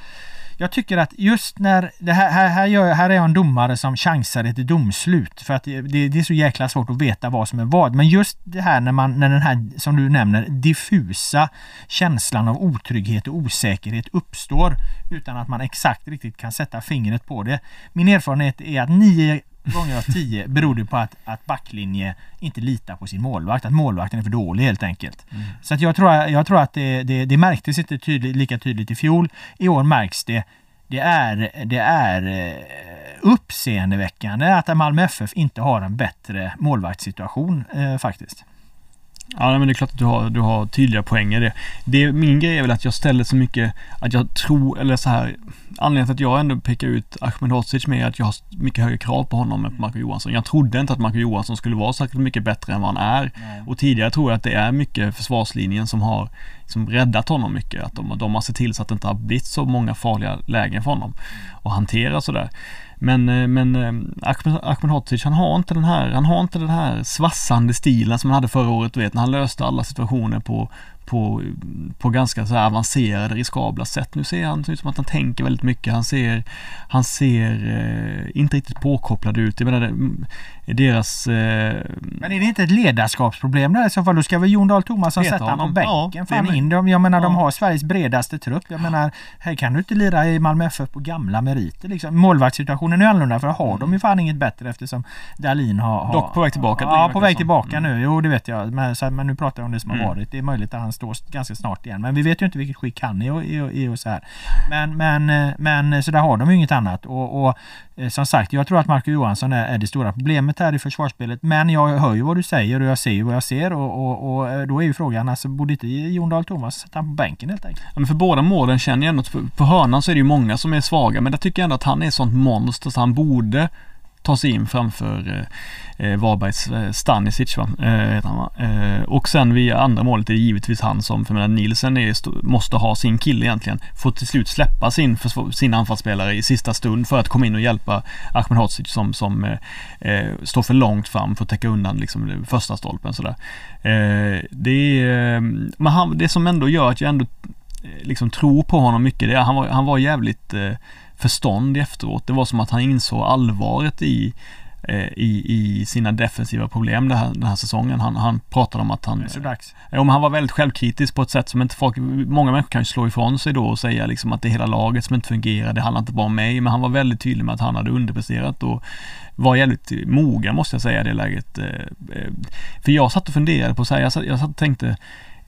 Speaker 1: jag tycker att just när det här, här, här, gör, här är jag en domare som chansar ett domslut för att det, det, är så jäkla svårt att veta vad som är vad. Men just det här när man, när den här, som du nämner, diffusa känslan av otrygghet och osäkerhet uppstår utan att man exakt riktigt kan sätta fingret på det. Min erfarenhet är att nio gånger av tio beror det på att, att backlinje inte litar på sin målvakt. Att målvakten är för dålig helt enkelt. Mm. Så att jag, tror, jag tror att det, det, det märktes inte tydligt, lika tydligt i fjol. I år märks det. Det är, det är eh, uppseendeväckande att Malmö FF inte har en bättre målvaktssituation eh, faktiskt.
Speaker 2: Ja men det är klart att du har, du har tydliga poänger det. det. Min grej är väl att jag ställer så mycket att jag tror, eller så här Anledningen till att jag ändå pekar ut Ahmed Hodzic med att jag har mycket högre krav på honom än på Marco Johansson. Jag trodde inte att Marco Johansson skulle vara särskilt mycket bättre än vad han är. Nej. Och tidigare tror jag att det är mycket försvarslinjen som har som räddat honom mycket. Att de, de har sett till så att det inte har blivit så många farliga lägen för honom. Och hantera sådär. Men, eh, men eh, Ahmed, Ahmed Hodzic, han har inte den här, han har inte den här svassande stilen som han hade förra året, du vet, när han löste alla situationer på, på, på ganska så avancerade, riskabla sätt. Nu ser han ut som att han tänker väldigt mycket. Han ser, han ser eh, inte riktigt påkopplad ut. Jag menar, deras... Eh,
Speaker 1: men är det inte ett ledarskapsproblem där i så fall? Då ska väl Jon Dahl Tomasson sätta honom på bänken? Ja, Fan in dem. Jag menar ja. de har Sveriges bredaste trupp. Jag menar, här kan du inte lira i Malmö FF på gamla meriter liksom. Målvaktssituationen är annorlunda för har de ju fan inget bättre eftersom Dahlin har... har
Speaker 2: Dock på väg tillbaka.
Speaker 1: Ja, på väg tillbaka mm. nu. Jo, det vet jag. Men, så, men nu pratar jag om det som har mm. varit. Det är möjligt att han står ganska snart igen. Men vi vet ju inte vilket skick han är och, och så här. Men, men, eh, men eh, så där har de ju inget annat. Och, och eh, som sagt, jag tror att Marco Johansson är, är det stora problemet här i försvarsspelet. Men jag hör ju vad du säger och jag ser ju vad jag ser och, och, och då är ju frågan, alltså borde inte Jon Dahl Tomas sätta på bänken helt enkelt?
Speaker 2: Ja, men för båda målen känner jag ändå att på hörnan så är det ju många som är svaga men jag tycker ändå att han är ett sånt monster så han borde ta sig in framför eh, eh, Varbergs eh, Stanisic va? Eh, han, eh, och sen via andra målet är det givetvis han som, för menar, Nielsen är, måste ha sin kille egentligen. Får till slut släppa sin, sin anfallsspelare i sista stund för att komma in och hjälpa Ahmedhodzic som, som eh, eh, står för långt fram för att täcka undan liksom första stolpen sådär. Eh, det, är, eh, men han, det som ändå gör att jag ändå liksom tror på honom mycket, det är han var, han var jävligt förstånd efteråt. Det var som att han insåg allvaret i eh, i, i sina defensiva problem den här, den här säsongen. Han, han pratade om att han... Det är
Speaker 1: så dags.
Speaker 2: Ja, men han var väldigt självkritisk på ett sätt som inte folk, många människor kan ju slå ifrån sig då och säga liksom att det är hela laget som inte fungerar, det handlar inte bara om mig, men han var väldigt tydlig med att han hade underpresterat och var jävligt mogen måste jag säga i det läget. Eh, eh, för jag satt och funderade på så här, jag satt, jag satt och tänkte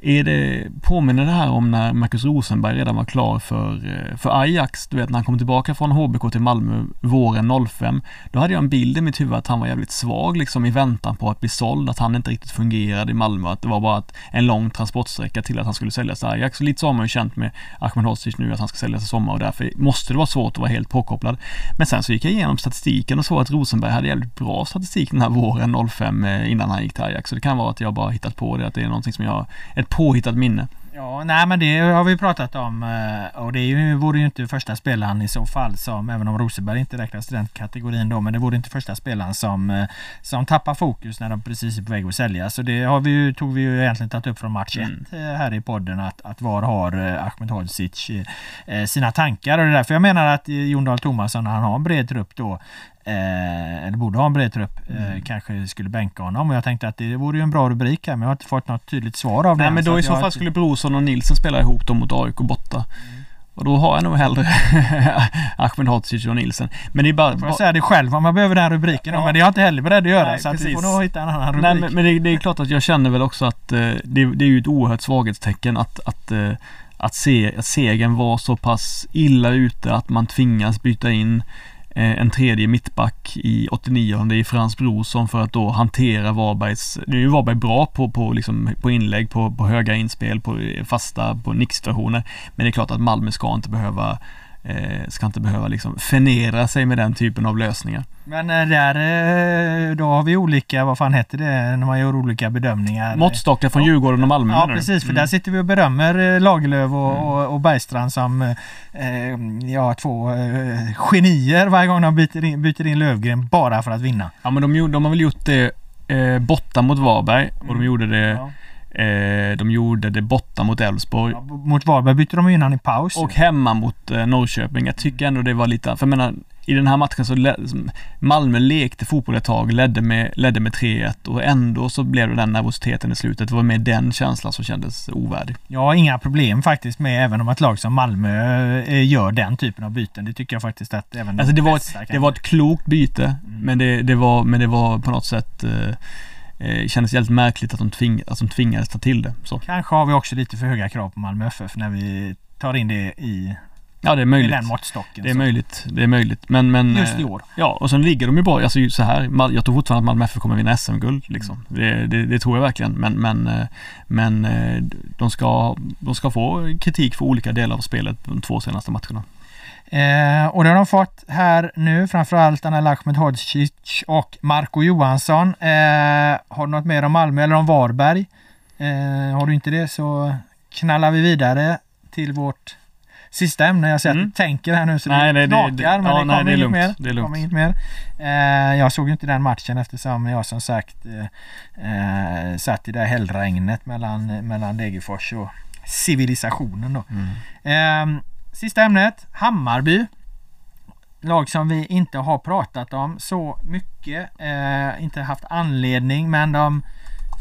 Speaker 2: är det, påminner det här om när Marcus Rosenberg redan var klar för, eh, för Ajax? Du vet när han kom tillbaka från HBK till Malmö våren 05. Då hade jag en bild i mitt huvud att han var jävligt svag liksom i väntan på att bli såld. Att han inte riktigt fungerade i Malmö. Att det var bara en lång transportsträcka till att han skulle säljas till Ajax. Och lite så har man ju känt med Ahmed Hodzic nu att han ska säljas i sommar och därför måste det vara svårt att vara helt påkopplad. Men sen så gick jag igenom statistiken och såg att Rosenberg hade jävligt bra statistik den här våren 05 eh, innan han gick till Ajax. Så det kan vara att jag bara hittat på det, att det är någonting som jag, ett påhittat minne.
Speaker 1: Ja, nej men det har vi pratat om eh, och det ju, vore ju inte första spelaren i så fall som, även om Rosenberg inte räknas till den kategorin då, men det vore inte första spelaren som, eh, som tappar fokus när de precis är på väg att sälja. Så det har vi ju, tog vi ju egentligen tagit upp från match 1 mm. Eh, här i podden att, att var har Ahmed Hodzic sina tankar och det är därför jag menar att Jon Dahl Tomasson, han har en bred trupp då, eh, eller borde ha en bred trupp, eh, mm. kanske skulle bänka honom. Och jag tänkte att det vore ju en bra rubrik här men jag har inte fått något tydligt svar av
Speaker 2: Nej,
Speaker 1: det.
Speaker 2: men då i så fall inte... skulle Brorsson och Nilsson spela ihop dem mot AIK borta. Mm. Och då har jag nog hellre Ahmed Hodzic och Nilsen. Men det är bara...
Speaker 1: Får jag säga det själv om jag behöver den rubriken ja. men det är jag inte heller beredd att göra. Nej, så att vi får nog hitta en annan rubrik.
Speaker 2: Nej men, men det, det, är klart att jag känner väl också att eh, det, det, är ju ett oerhört svaghetstecken att, att eh, att, se, att segern var så pass illa ute att man tvingas byta in Eh, en tredje mittback i 89 det är Frans Brorsson för att då hantera Varbergs, nu är ju Varberg bra på, på, liksom, på inlägg, på, på höga inspel, på fasta, på nicksituationer. Men det är klart att Malmö ska inte behöva eh, ska inte behöva liksom förnedra sig med den typen av lösningar.
Speaker 1: Men eh, där, eh, då har vi olika, vad fan heter det, när man gör olika bedömningar?
Speaker 2: Måttstockar från Djurgården och Malmö
Speaker 1: Ja precis, för mm. där sitter vi och berömmer Lagerlöf och, mm. och, och Bergstrand som eh, ja, två eh, genier varje gång de byter in, byter in Lövgren bara för att vinna.
Speaker 2: Ja men de, de har väl gjort det eh, borta mot Varberg och mm. de gjorde det ja Eh, de gjorde det borta mot Elfsborg. Ja,
Speaker 1: mot Varberg bytte de innan i paus.
Speaker 2: Och hemma mot eh, Norrköping. Jag tycker ändå det var lite, för jag menar, i den här matchen så Malmö lekte fotboll ett tag, ledde med, ledde med 3-1 och ändå så blev det den nervositeten i slutet. Det var med den känslan som kändes ovärdig.
Speaker 1: Ja, inga problem faktiskt med även om ett lag som Malmö eh, gör den typen av byten. Det tycker jag faktiskt att även
Speaker 2: alltså det, var ett, det var ett klokt byte, mm. men, det, det, var, men det var på något sätt eh, eh, kändes jävligt märkligt att de, tving, att de tvingades ta till det. Så.
Speaker 1: Kanske har vi också lite för höga krav på Malmö FF när vi tar in det i
Speaker 2: Ja, det är
Speaker 1: Med
Speaker 2: möjligt.
Speaker 1: den måttstocken.
Speaker 2: Det är
Speaker 1: så.
Speaker 2: möjligt. Det är möjligt. Men, men
Speaker 1: Just i
Speaker 2: eh,
Speaker 1: år.
Speaker 2: Ja, och sen ligger de ju bra. Alltså så här, jag tror fortfarande att Malmö FF kommer vinna SM-guld liksom. Det, det, det tror jag verkligen. Men, men, eh, men de, ska, de ska få kritik för olika delar av spelet de två senaste matcherna.
Speaker 1: Eh, och det har de fått här nu, framförallt Anel Ahmed Hodzic och Marco Johansson. Eh, har du något mer om Malmö eller om Varberg? Eh, har du inte det så knallar vi vidare till vårt sista ämne. Jag ser att
Speaker 2: Mm.
Speaker 1: tänker här nu så
Speaker 2: Nej,
Speaker 1: det
Speaker 2: det- det-
Speaker 1: knakar,
Speaker 2: det-
Speaker 1: men
Speaker 2: ja,
Speaker 1: det kommer inget mer.
Speaker 2: Det
Speaker 1: kommer inget mer. Eh, jag såg inte den matchen eftersom jag som sagt eh, eh, satt i det här hällregnet mellan, mellan Degerfors och civilisationen då. Eh, sista ämnet, Hammarby. Lag som vi inte har pratat om så mycket. Eh, inte haft anledning men de,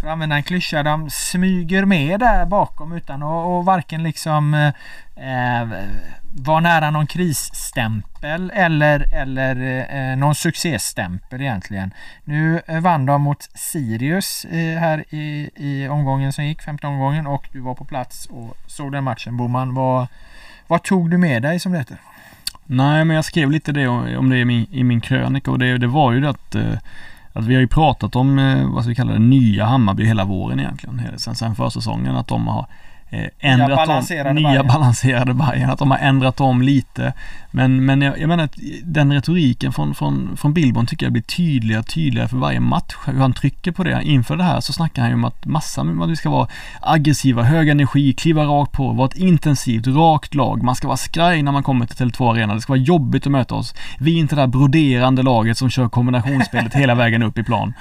Speaker 1: för att använda en klyscha, de smyger med där bakom utan att och varken liksom eh, eh vara nära någon krisstämpel eller, eller eh, någon succéstämpel egentligen. Nu eh, vann de mot Sirius eh, här i, i omgången som gick, femte omgången och du var på plats och såg den matchen Boman. Vad, vad tog du med dig som det heter?
Speaker 2: Nej, men jag skrev lite det om, det i min, i min krönika och det, det var ju det att, eh, att vi har ju pratat om, eh, vad ska vi kalla det, nya Hammarby hela våren egentligen. Sen, sen försäsongen att de har eh, ändrat
Speaker 1: balanserade
Speaker 2: om, nya
Speaker 1: Bayern.
Speaker 2: balanserade Bayern, att de har ändrat om lite. Men, men jag, jag menar att den retoriken från, från, från Billborn tycker jag blir tydligare och tydligare för varje match. Hur han trycker på det. Inför det här så snackar han ju om att massa att vi ska vara aggressiva, hög energi, kliva rakt på, vara ett intensivt, rakt lag. Man ska vara skraj när man kommer till Tele2 Arena. Det ska vara jobbigt att möta oss. Vi är inte det där broderande laget som kör kombinationsspelet hela vägen upp i plan.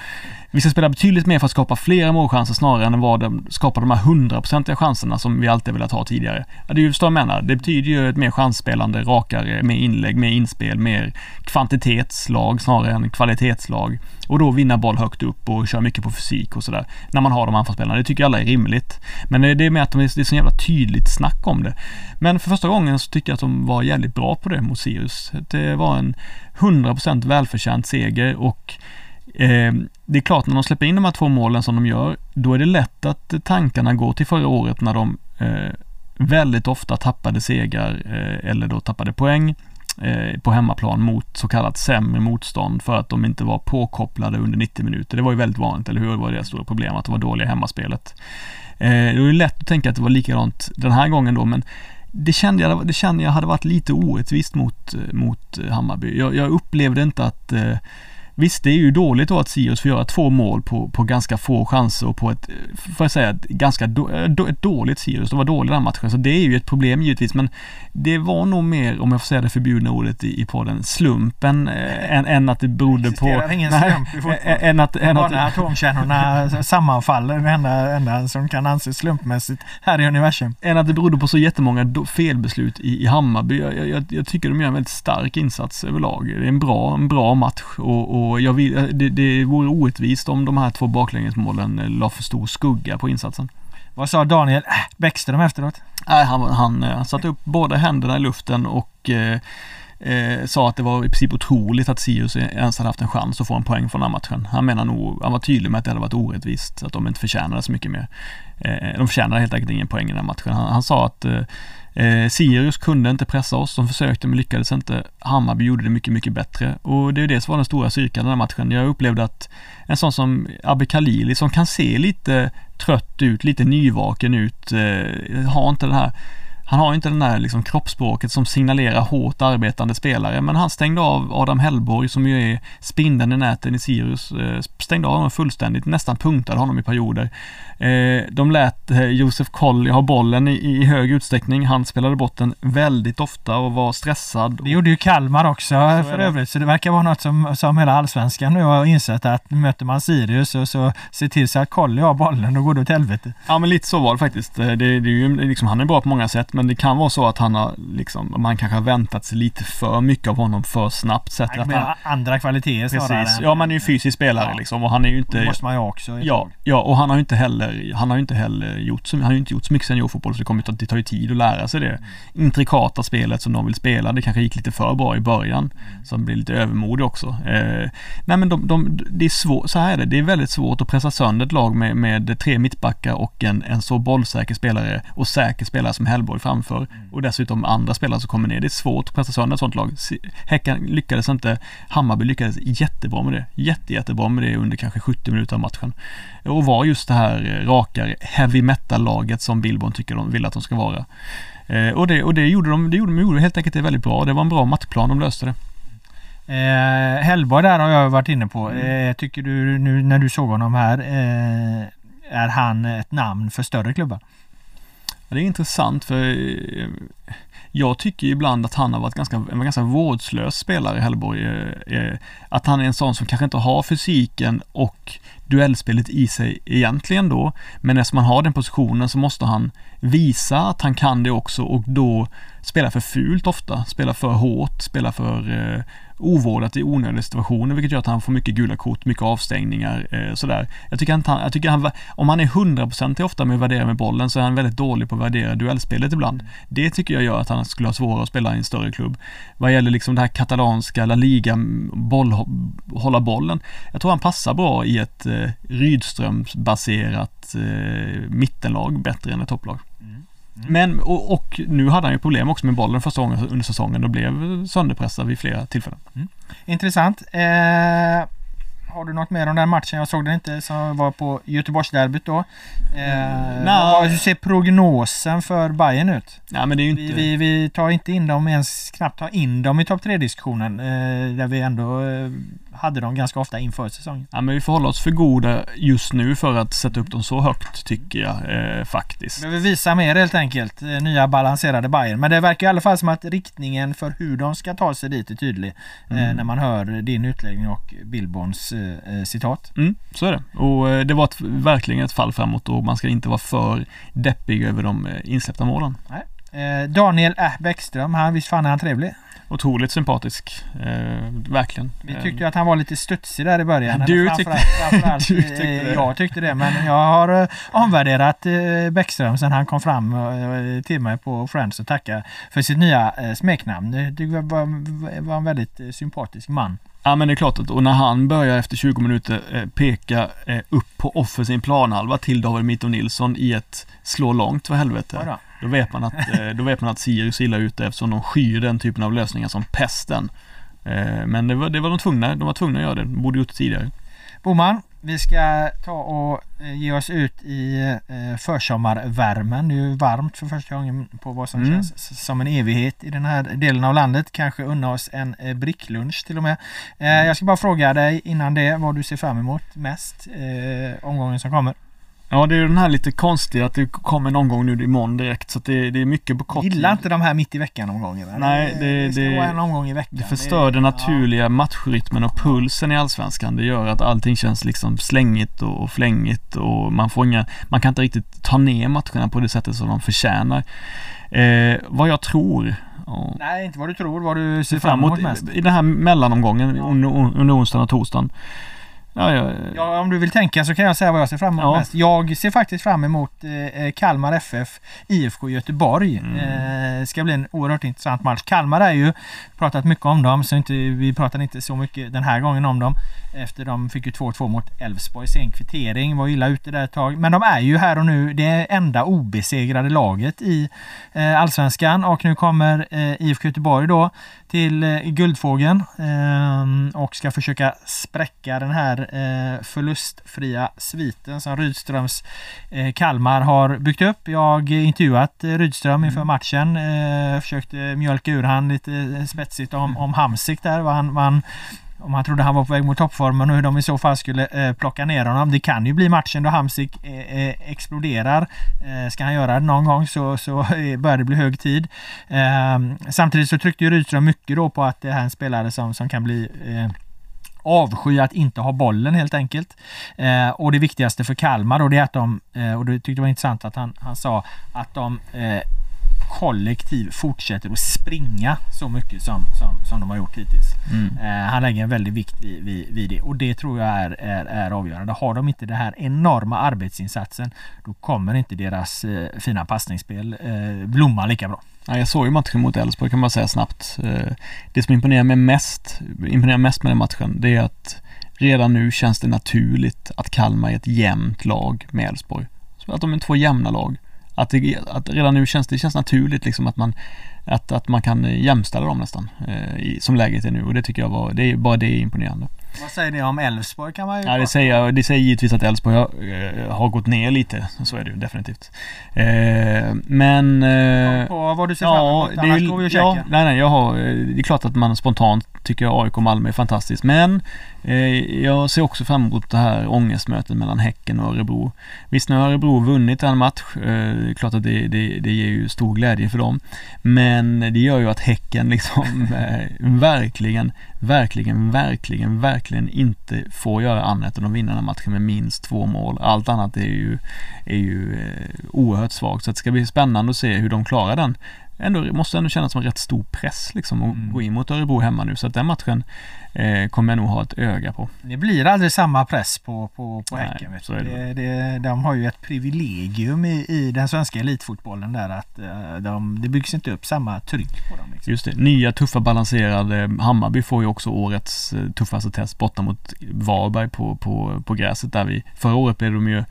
Speaker 2: Vi ska spela betydligt mer för att skapa flera målchanser snarare än vad de skapar de här hundraprocentiga chanserna som vi alltid velat ha tidigare. Ja, det är ju så jag menar. Det betyder ju ett mer chansspelande, rakare, mer inlägg, mer inspel, mer kvantitetslag snarare än kvalitetslag. Och då vinna boll högt upp och köra mycket på fysik och sådär. När man har de anfallsspelarna. Det tycker alla är rimligt. Men det är med att de det är så jävla tydligt snack om det. Men för första gången så tycker jag att de var jävligt bra på det mot Sirius. Det var en 100% välförtjänt seger och Eh, det är klart när de släpper in de här två målen som de gör, då är det lätt att tankarna går till förra året när de eh, väldigt ofta tappade segrar eh, eller då tappade poäng eh, på hemmaplan mot så kallat sämre motstånd för att de inte var påkopplade under 90 minuter. Det var ju väldigt vanligt, eller hur? Det var det stora problemet, att det var dåliga hemmaspelet. Eh, det är ju lätt att tänka att det var likadant den här gången då, men det kände jag, det kände jag hade varit lite orättvist mot, mot Hammarby. Jag, jag upplevde inte att eh, Visst, det är ju dåligt då att Sirius får göra två mål på, på ganska få chanser och på ett, får jag säga, ett ganska då, ett dåligt Sirius. De var dåliga den matchen, så det är ju ett problem givetvis. Men det var nog mer, om jag får säga det förbjudna ordet i, i podden, slumpen äh, än, än att det berodde på...
Speaker 1: Existerar ingen slump i fotboll.
Speaker 2: än att, än att,
Speaker 1: när atomkärnorna sammanfaller, det enda, enda som kan anses slumpmässigt här i universum.
Speaker 2: än att det berodde på så jättemånga felbeslut i, i Hammarby. Jag, jag, jag tycker de gör en väldigt stark insats överlag. Det är en bra, en bra match och, och jag vill, det, det vore orättvist om de här två baklängesmålen eh, la för stor skugga på insatsen.
Speaker 1: Vad sa Daniel äh, Bäckström efteråt?
Speaker 2: Nej, han, han, eh, han satte upp båda händerna i luften och eh, eh, sa att det var i princip otroligt att Sirius ens hade haft en chans att få en poäng från den här matchen. Han menar nog, han var tydlig med att det hade varit orättvist, att de inte förtjänade så mycket mer. Eh, de förtjänade helt enkelt ingen poäng i den här matchen. Han, han sa att eh, eh Sirius kunde inte pressa oss, de försökte men lyckades inte. Hammarby gjorde det mycket, mycket bättre och det är det som var den stora styrkan i den här matchen. Jag upplevde att en sån som Abbe Khalili som kan se lite trött ut, lite nyvaken ut, eh, har inte den här han har inte den där liksom kroppsspråket som signalerar hårt arbetande spelare men han stängde av Adam Hellborg som ju är spindeln i näten i Sirius. Eh, stängde av honom fullständigt, nästan punktade honom i perioder. Eh, de lät eh, Josef Colley ha bollen i, hög utsträckning. Han spelade bort den väldigt ofta och var stressad.
Speaker 1: Det gjorde ju Kalmar också för övrigt. Så det verkar vara något som, som hela allsvenskan nu har insett att möter man Sirius och så ser till så att Colly har bollen, då går det åt helvete.
Speaker 2: Ja men lite så var det faktiskt. Det, det är ju, liksom, han är bra på många sätt men det kan vara så att han har liksom, man kanske har väntat sig lite för mycket av honom för snabbt. Sett
Speaker 1: Det
Speaker 2: att han,
Speaker 1: andra kvaliteter
Speaker 2: precis. Ja man är ju fysisk spelare
Speaker 1: Ja.
Speaker 2: liksom och han är ju
Speaker 1: Det
Speaker 2: inte
Speaker 1: måste man ju också.
Speaker 2: Ja, ja, och han har ju inte heller, han har inte heller gjort så, han har ju inte gjort så mycket seniorfotboll så det kommer att det tar ju tid att lära sig det intrikata spelet som de vill spela. Det kanske gick lite för bra i början, som blir lite övermodig också. Eh, nej men de, de, det är svårt, så här är det, det är väldigt svårt att pressa sönder ett lag med, med tre mittbackar och en, en så bollsäker spelare och säker spelare som Hellborg. För framför
Speaker 1: Mm.
Speaker 2: och dessutom andra spelare som kommer ner. Det är svårt att pressa sönder ett sånt lag. Häcken lyckades inte, Hammarby lyckades jättebra med det. Jätte, jättebra med det under kanske 70 minuter av matchen. Och var just det här eh, raka heavy metal-laget som Billborn tycker de vill att de ska vara. Eh, och det, och det gjorde de, det gjorde de gjorde helt enkelt det väldigt bra. Det var en bra matchplan, de löste det.
Speaker 1: Eh, Hellborg där har jag varit inne på. Eh, tycker du nu när du såg honom här, eh, är han ett namn för större klubbar?
Speaker 2: Det är intressant för eh, jag tycker ibland att han har varit ganska, en ganska vårdslös spelare i Hellborg. Eh, eh, att han är en sån som kanske inte har fysiken och duellspelet i sig egentligen då. Men eftersom han har den positionen så måste han visa att han kan det också och då spela för fult ofta, spela för hårt, spela för eh, ovårdat i onödiga situationer vilket gör att han får mycket gula kort, mycket avstängningar eh, sådär. Jag tycker, inte han, jag tycker han, om han är hundraprocentig ofta med att värdera med bollen så är han väldigt dålig på att värdera duellspelet ibland. Det tycker jag gör att han skulle ha svårare att spela i en större klubb. Vad gäller liksom det här katalanska La Liga, boll, hålla bollen. Jag tror han passar bra i ett eh, Eh, mittenlag bättre än ett topplag. Men, och, och nu hade han ju problem också med bollen första gången under säsongen och blev sönderpressad vid flera tillfällen.
Speaker 1: Intressant. Eh, har du något mer om den matchen? Jag såg den inte som var på Göteborgsderbyt då. Eh, vad, hur ser prognosen för Bayern ut?
Speaker 2: Nej men det är inte...
Speaker 1: Vi, vi, vi tar inte in dem, ens knappt tar in dem i topp 3-diskussionen. Eh, där vi ändå eh, hade dem ganska ofta inför säsongen.
Speaker 2: Ja men vi får hålla oss för goda just nu för att sätta upp dem så högt tycker jag eh, faktiskt.
Speaker 1: Behöver visa mer helt enkelt. eh, Nya balanserade Bayern. Men det verkar i alla fall som att riktningen för hur de ska ta sig dit är tydlig. Eh,
Speaker 2: Mm.
Speaker 1: när man hör din utläggning och Billborns eh, eh, citat.
Speaker 2: Mm, så är det. Och eh, det var ett, verkligen ett fall framåt och man ska inte vara för deppig över de eh, insläppta målen.
Speaker 1: Eh, Daniel Äh Bäckström, han, visst fan är han trevlig?
Speaker 2: Otroligt sympatisk. Eh, verkligen.
Speaker 1: Vi
Speaker 2: Eh,
Speaker 1: tyckte att han var lite studsig där i början.
Speaker 2: Du tyckte-
Speaker 1: framförallt-
Speaker 2: Du tyckte
Speaker 1: eh,
Speaker 2: det.
Speaker 1: Jag tyckte det, men jag har eh, omvärderat eh, Bäckström sen han kom fram eh, till mig på Friends och tackade för sitt nya eh, smeknamn. Det var, var, en väldigt sympatisk man.
Speaker 2: Ja men det är klart att och när han börjar efter 20 minuter eh, peka eh, upp på offensiv planhalva till David Mito Nilsson i ett slå långt för helvete.
Speaker 1: Oj då.
Speaker 2: Vet man att, eh, då vet man att Sirius är illa ute eftersom de skyr den typen av lösningar som pesten. Eh, men det var, det var de tvungna, de var tvungna att göra det. De borde gjort det tidigare.
Speaker 1: Boman, vi ska ta och eh, ge oss ut i försommarvärmen. Det är ju varmt för första gången på vad som
Speaker 2: Mm.
Speaker 1: känns som en evighet i den här delen av landet. Kanske unna oss en bricklunch till och med. Eh, jag ska bara fråga dig innan det vad du ser fram emot mest omgången som kommer.
Speaker 2: Ja det är den här lite konstiga att det kommer någon gång nu imorgon direkt så det, det är mycket på kort
Speaker 1: Gillar inte de här mitt i veckan omgångarna.
Speaker 2: Nej, det-
Speaker 1: det ska
Speaker 2: det-
Speaker 1: vara en omgång i veckan.
Speaker 2: Det förstör den naturliga matchrytmen och pulsen i Allsvenskan. Det gör att allting känns liksom slängigt och och flängigt och man får inga, man kan inte riktigt ta ner matcherna på det sättet som de förtjänar. Eh, vad jag tror, ja,
Speaker 1: Nej, inte vad du tror, vad du ser fram emot mest.
Speaker 2: i, den här mellanomgången
Speaker 1: Ja.
Speaker 2: under, under onsdagen och torsdagen. Ja, ja,
Speaker 1: Ja, om du vill tänka så kan jag säga vad jag ser fram emot
Speaker 2: Ja.
Speaker 1: mest. Jag ser faktiskt fram emot eh, Kalmar FF IFK Göteborg.
Speaker 2: Mm.
Speaker 1: Eh, ska bli en oerhört intressant match. Kalmar är ju pratat mycket om dem, så inte, vi pratar inte så mycket den här gången om dem. Efter de fick ju 2-2 mot Elfsborg, sen kvittering, var illa ute där ett tag. Men de är ju här och nu det enda obesegrade laget i eh, Allsvenskan och nu kommer eh, IFK Göteborg då till eh, Guldfågeln eh, och ska försöka spräcka den här eh, förlustfria sviten som Rydströms eh, Kalmar har byggt upp. Jag intervjuat Rydström inför matchen. Eh, försökte mjölka ur han lite spetsigt om, om Hamsik där. Vad han, vad han, om han trodde han var på väg mot toppformen och hur de i så fall skulle eh, plocka ner honom. Det kan ju bli matchen då Hamsik eh, eh exploderar. Eh, ska han göra det någon gång så, så eh, börjar det bli hög tid. Eh, samtidigt så tryckte ju Rydström mycket då på att det här är en spelare som, som kan bli eh, avsky att inte ha bollen helt enkelt. Eh, och det viktigaste för Kalmar då det är att de, eh, och det tyckte jag var intressant att han, han sa att de eh, kollektiv fortsätter att springa så mycket som, som, som de har gjort hittills.
Speaker 2: Mm.
Speaker 1: Eh, han lägger en väldig vikt vid, vid, vid det och det tror jag är, är, är avgörande. Har de inte den här enorma arbetsinsatsen då kommer inte deras eh, fina passningsspel eh, blomma lika bra.
Speaker 2: Ja, jag såg ju matchen mot Elfsborg kan man säga snabbt. Eh, Det som imponerar mig mest, imponerar mest med den matchen, det är att redan nu känns det naturligt att Kalmar är ett jämnt lag med Elfsborg. Så Att de är två jämna lag att, det, att redan nu känns det känns naturligt liksom att man att, att man kan jämställa dem nästan eh, i, som läget är nu och det tycker jag var, det är bara det är imponerande.
Speaker 1: Vad säger ni om Elfsborg kan man ju
Speaker 2: Ja det säger, det säger givetvis att Elfsborg har, eh, har gått ner lite, så är det ju definitivt. Eh, men... Eh,
Speaker 1: på vad du ser fram emot,
Speaker 2: det är, går vi och ja, nej, nej, jag har, eh, det är klart att man spontant tycker AIK och Malmö är fantastiskt men eh, jag ser också fram emot det här ångestmötet mellan Häcken och Örebro. Visst nu har Örebro vunnit en match, eh, det är klart att det, det, det ger ju stor glädje för dem. Men det gör ju att Häcken liksom eh, verkligen, verkligen, verkligen, verkligen inte får göra annat än att vinna den här matchen med minst två mål. Allt annat är ju, är ju eh, oerhört svagt. Så det ska bli spännande att se hur de klarar den ändå, måste ändå kännas som en rätt stor press liksom att mm. gå in mot Örebro hemma nu. Så att den matchen eh, kommer jag nog ha ett öga på.
Speaker 1: Det blir aldrig samma press på, på, på Nej, Häcken. Är det. Det, de har ju ett privilegium i, i den svenska elitfotbollen där att eh, de, det byggs inte upp samma tryck på dem. Liksom.
Speaker 2: Just det. Nya tuffa balanserade Hammarby får ju också årets eh, tuffaste test borta mot Varberg på, på, på gräset där vi förra året blev de ju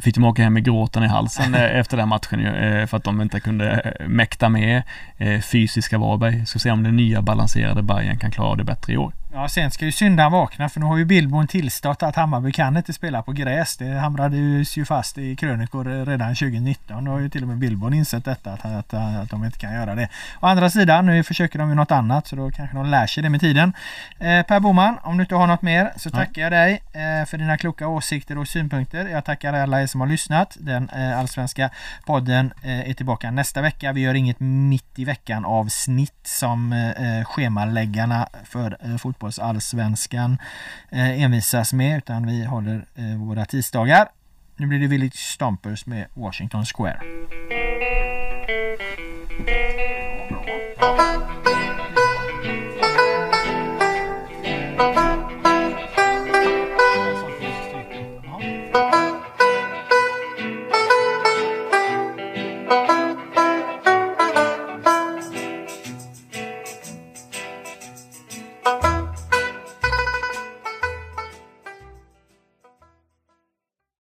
Speaker 2: fick de åka hem med gråten i halsen eh, efter den matchen eh, för att de inte kunde eh, mäkta med eh, fysiska Varberg. Ska se om den nya balanserade Bayern kan klara det bättre i år.
Speaker 1: Ja, sen ska ju syndaren vakna för nu har ju Billborn tillstått att Hammarby kan inte spela på gräs. Det hamrades ju fast i krönikor redan 2019. Då har ju till och med Billborn insett detta att, att, att de inte kan göra det. Å andra sidan, nu försöker de ju något annat så då kanske de lär sig det med tiden. Eh, per Boman, om du inte har något mer så tackar jag dig eh, för dina kloka åsikter och synpunkter. Jag tackar alla er som har lyssnat. Den eh, allsvenska podden eh, är tillbaka nästa vecka. Vi gör inget mitt i veckan avsnitt som eh, schemaläggarna för eh, fotboll fotbollsallsvenskan eh, envisas med utan vi håller eh, våra tisdagar. Nu blir det Village Stompers med Washington Square. Bra.